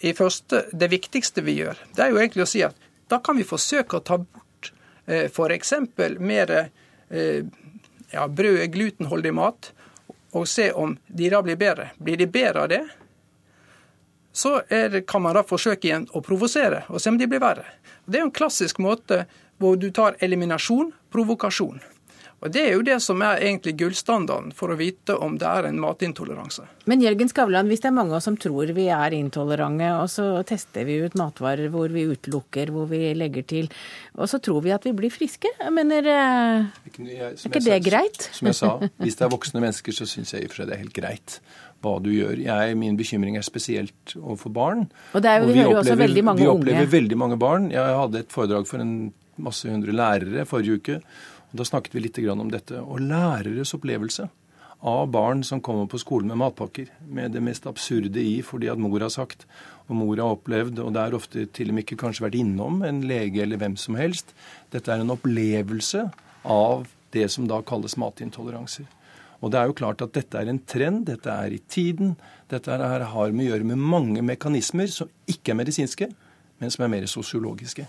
i første, det viktigste vi gjør, det er jo egentlig å si at da kan vi forsøke å ta bort eh, f.eks. mer eh, ja, brød, glutenholdig mat, og se om de da blir bedre. Blir de bedre av det, så det, kan man da forsøke igjen å provosere og se om de blir verre. Det er jo en klassisk måte hvor du tar eliminasjon, provokasjon. Og Det er jo det som er egentlig gullstandarden for å vite om det er en matintoleranse. Men Jørgen Skavlan, hvis det er mange av oss som tror vi er intolerante, og så tester vi ut matvarer hvor vi utelukker, hvor vi legger til, og så tror vi at vi blir friske, jeg mener Er ikke det greit? Som jeg sa, hvis det er voksne mennesker, så syns jeg i og for seg det er helt greit hva du gjør. Jeg, min bekymring er spesielt overfor barn. Og det er jo, vi, vi også veldig. Vi opplever veldig mange barn. Jeg hadde et foredrag for en masse hundre lærere forrige uke. og Da snakket vi litt om dette. Og læreres opplevelse av barn som kommer på skolen med matpakker, med det mest absurde i fordi at mor har sagt, og mor har opplevd, og det er ofte til og med ikke kanskje vært innom en lege eller hvem som helst. Dette er en opplevelse av det som da kalles matintoleranser. Og det er jo klart at dette er en trend, dette er i tiden. Dette her har med å gjøre med mange mekanismer som ikke er medisinske, men som er mer sosiologiske.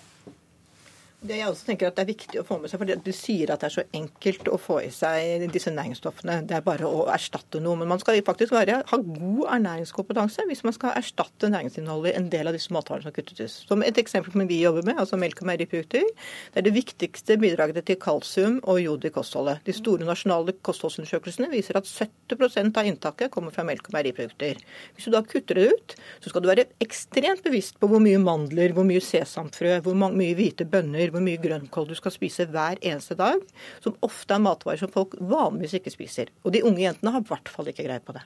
Det jeg også tenker at det er viktig å få med seg, for Du sier at det er så enkelt å få i seg disse næringsstoffene. Det er bare å erstatte noe. Men man skal faktisk være, ha god ernæringskompetanse hvis man skal erstatte næringsinnholdet i en del av disse matvarene som kuttes. Som et eksempel som vi jobber med, altså melk og meieriprodukter. Det er det viktigste bidraget til kalsium og jod i kostholdet. De store nasjonale kostholdsundersøkelsene viser at 70% av inntaket kommer fra melk og meieriprodukter. Hvis du da kutter det ut, så skal du være ekstremt bevisst på hvor mye mandler, hvor mye sesamfrø, hvor mye hvite bønner hvor mye grønnkål du skal spise hver eneste dag, som ofte er matvarer som folk vanligvis ikke spiser. Og de unge jentene har i hvert fall ikke greie på det.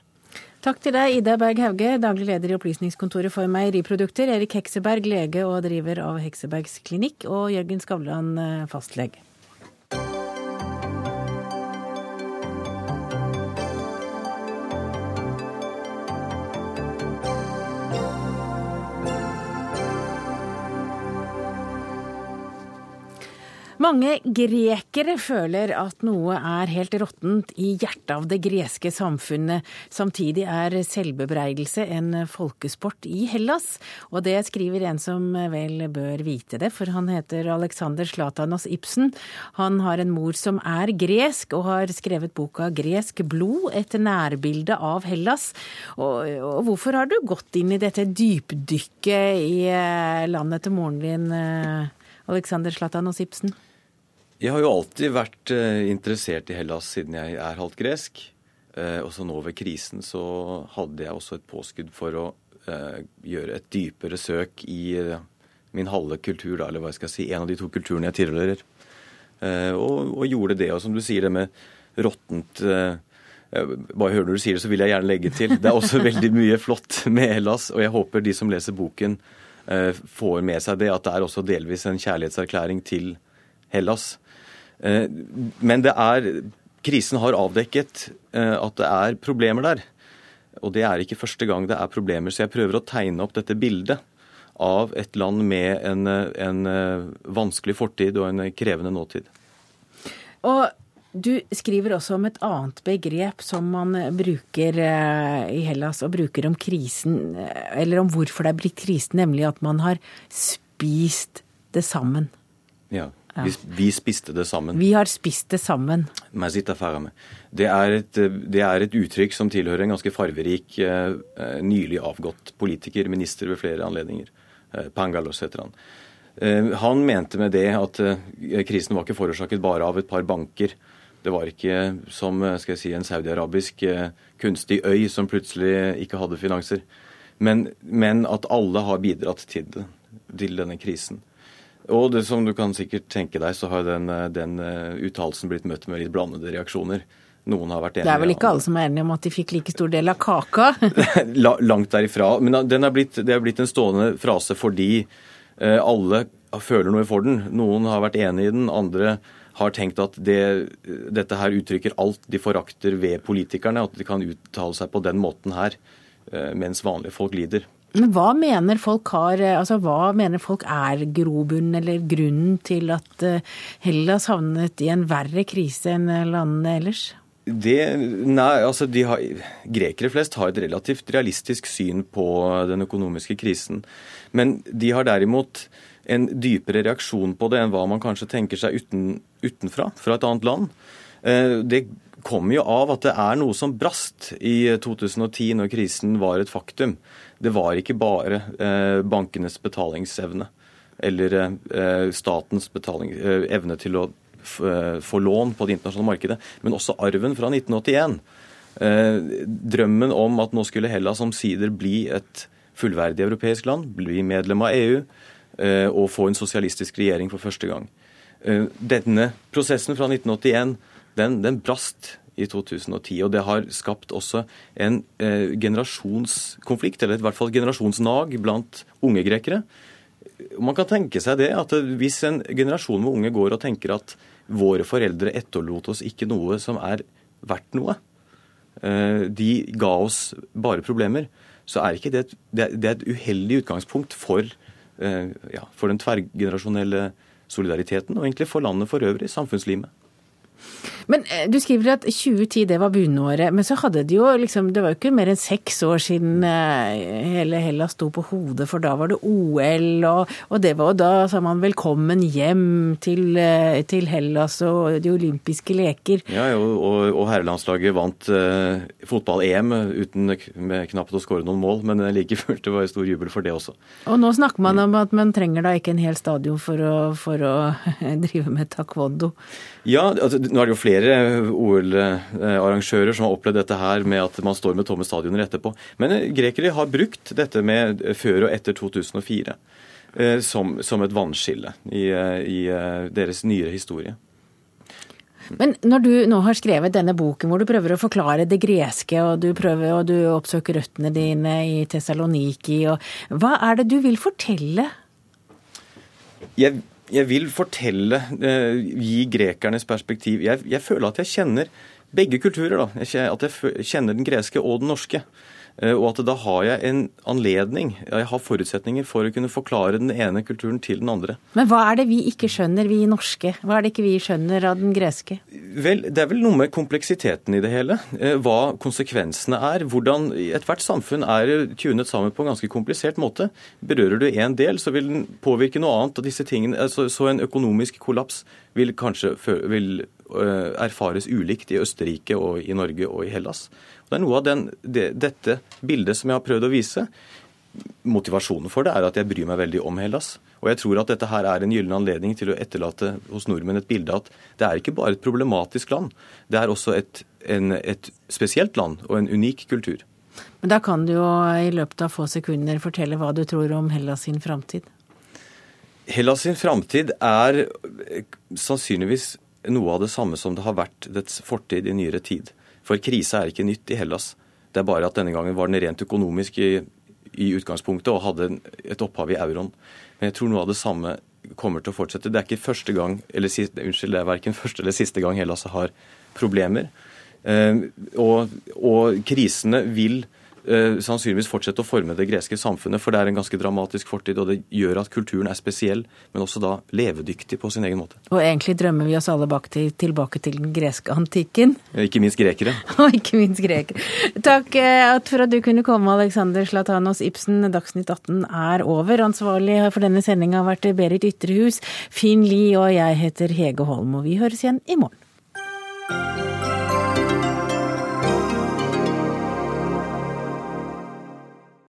Takk til deg, Ida Berg Hauge, daglig leder i Opplysningskontoret for meieriprodukter, Erik Hekseberg, lege og driver av Heksebergs klinikk, og Jørgen Skavlan, eh, fastlege. Mange grekere føler at noe er helt råttent i hjertet av det greske samfunnet. Samtidig er selvbebreidelse en folkesport i Hellas. Og det skriver en som vel bør vite det, for han heter Alexander Slatanos Ibsen. Han har en mor som er gresk, og har skrevet boka 'Gresk blod', et nærbilde av Hellas. Og, og hvorfor har du gått inn i dette dypdykket i eh, landet til moren din, eh, Alexander Slatanos Ibsen? Jeg har jo alltid vært eh, interessert i Hellas siden jeg er halvt gresk. Eh, også nå ved krisen så hadde jeg også et påskudd for å eh, gjøre et dypere søk i min halve kultur, eller hva jeg skal si, en av de to kulturene jeg tilhører. Og, og, gjorde det. Og som du sier, det med råttent bare hør når du sier det, så vil jeg gjerne legge til. Det er også veldig mye flott med Hellas, og jeg håper de som leser boken, får med seg det, at det er også delvis en kjærlighetserklæring til Hellas. Eh, men det er Krisen har avdekket eh, at det er problemer der. Og det er ikke første gang det er problemer. Så jeg prøver å tegne opp dette bildet av et land med en, en vanskelig fortid og en krevende nåtid. Og Du skriver også om et annet begrep som man bruker eh, i Hellas, og bruker om krisen, eh, eller om hvorfor det er blitt krisen, nemlig at man har spist det sammen. Ja. Vi, vi spiste det sammen. Vi har spist det sammen. Det er, et, det er et uttrykk som tilhører en ganske farverik, eh, nylig avgått politiker, minister ved flere anledninger. Pangalos heter han. Han mente med det at krisen var ikke forårsaket bare av et par banker det var ikke som skal jeg si, en saudiarabisk eh, kunstig øy som plutselig ikke hadde finanser. Men, men at alle har bidratt til, det, til denne krisen. Og det som du kan sikkert tenke deg, så har den, den eh, uttalelsen blitt møtt med litt blandede reaksjoner. Noen har vært enige. Det er vel ikke alle som er enige om at de fikk like stor del av kaka? Langt derifra. Men den er blitt, det er blitt en stående frase fordi eh, alle føler noe for den. Noen har vært enig i den, andre har tenkt at det, dette her uttrykker alt de forakter ved politikerne. At de kan uttale seg på den måten her, eh, mens vanlige folk lider. Men hva mener folk har, altså hva mener folk er grobunnen eller grunnen til at eh, Hellas havnet i en verre krise enn landene ellers? Det, nei, altså har, Grekere flest har et relativt realistisk syn på den økonomiske krisen. Men de har derimot en dypere reaksjon på det enn hva man kanskje tenker seg uten, utenfra, fra et annet land. Eh, det kommer jo av at det er noe som brast i 2010, når krisen var et faktum. Det var ikke bare eh, bankenes betalingsevne eller eh, statens betaling, evne til å få lån på det internasjonale markedet, men også arven fra 1981. Drømmen om at nå skulle Hellas omsider bli et fullverdig europeisk land, bli medlem av EU, Eh, og få en sosialistisk regjering for første gang. Eh, denne prosessen fra 1981 den, den brast i 2010. Og det har skapt også en eh, generasjonskonflikt, eller i hvert fall generasjonsnag blant unge grekere. Man kan tenke seg det, at hvis en generasjon med unge går og tenker at våre foreldre etterlot oss ikke noe som er verdt noe, eh, de ga oss bare problemer, så er ikke det, det, det er et uheldig utgangspunkt for Eh, ja, for den tverrgenerasjonelle solidariteten, og egentlig for landet for øvrig, samfunnslimet. Men eh, du skriver at 2010 det var bunnåret, men så hadde de jo liksom Det var jo ikke mer enn seks år siden eh, hele Hellas sto på hodet, for da var det OL, og, og det var jo da sa man velkommen hjem til, eh, til Hellas og de olympiske leker. Ja, og, og herrelandslaget vant uh, fotball-EM uten med knapt å skåre noen mål, men like fullt det var stor jubel for det også. Og nå snakker man om at man trenger da ikke en hel stadion for å, for å drive med taekwondo. Ja, altså, nå er det jo flere OL-arrangører som har opplevd dette her med at man står med tomme stadioner etterpå. Men eh, grekere har brukt dette med før og etter 2004 eh, som, som et vannskille i, eh, i deres nyere historie. Men når du nå har skrevet denne boken hvor du prøver å forklare det greske, og du prøver og du oppsøker røttene dine i Tessaloniki, hva er det du vil fortelle? Jeg jeg vil fortelle, eh, gi grekernes perspektiv. Jeg, jeg, føler at jeg kjenner begge kulturer. da. At jeg kjenner den greske og den norske. Eh, og at da har jeg en anledning, jeg har forutsetninger for å kunne forklare den ene kulturen til den andre. Men hva er det vi ikke skjønner, vi norske? Hva er det ikke vi skjønner av den greske? Vel, Det er vel noe med kompleksiteten i det hele. Eh, hva konsekvensene er. Hvordan ethvert samfunn er tunet sammen på en ganske komplisert måte. Berører du én del, så vil den påvirke noe annet. og disse tingene, altså, Så en økonomisk kollaps vil kanskje vil, øh, erfares ulikt i Østerrike og i Norge og i Hellas. Det er noe av den, det, dette bildet som jeg har prøvd å vise. Motivasjonen for det er at jeg bryr meg veldig om Hellas. Og jeg tror at dette her er en gyllen anledning til å etterlate hos nordmenn et bilde at det er ikke bare et problematisk land, det er også et, en, et spesielt land og en unik kultur. Men da kan du jo i løpet av få sekunder fortelle hva du tror om Hellas sin framtid. Hellas sin framtid er sannsynligvis noe av det samme som det har vært dets fortid i nyere tid. For krise er ikke nytt i Hellas. Det er bare at denne gangen var den rent økonomisk i, i utgangspunktet og hadde et opphav i euroen. Men jeg tror noe av det samme kommer til å fortsette. Det er ikke første gang, eller unnskyld, det er verken første eller siste gang Hellas har problemer. Eh, og, og krisene vil sannsynligvis fortsette å forme det greske samfunnet, for det er en ganske dramatisk fortid, og det gjør at kulturen er spesiell, men også da levedyktig på sin egen måte. Og egentlig drømmer vi oss alle bak til, tilbake til den greske antikken. Ikke minst grekere. Og ikke minst grekere. Takk eh, for at du kunne komme, Alexander Slatanos Ibsen. Dagsnytt 18 er over. Ansvarlig for denne sendinga har vært Berit Ytrehus, Finn Lie og jeg heter Hege Holm, og vi høres igjen i morgen.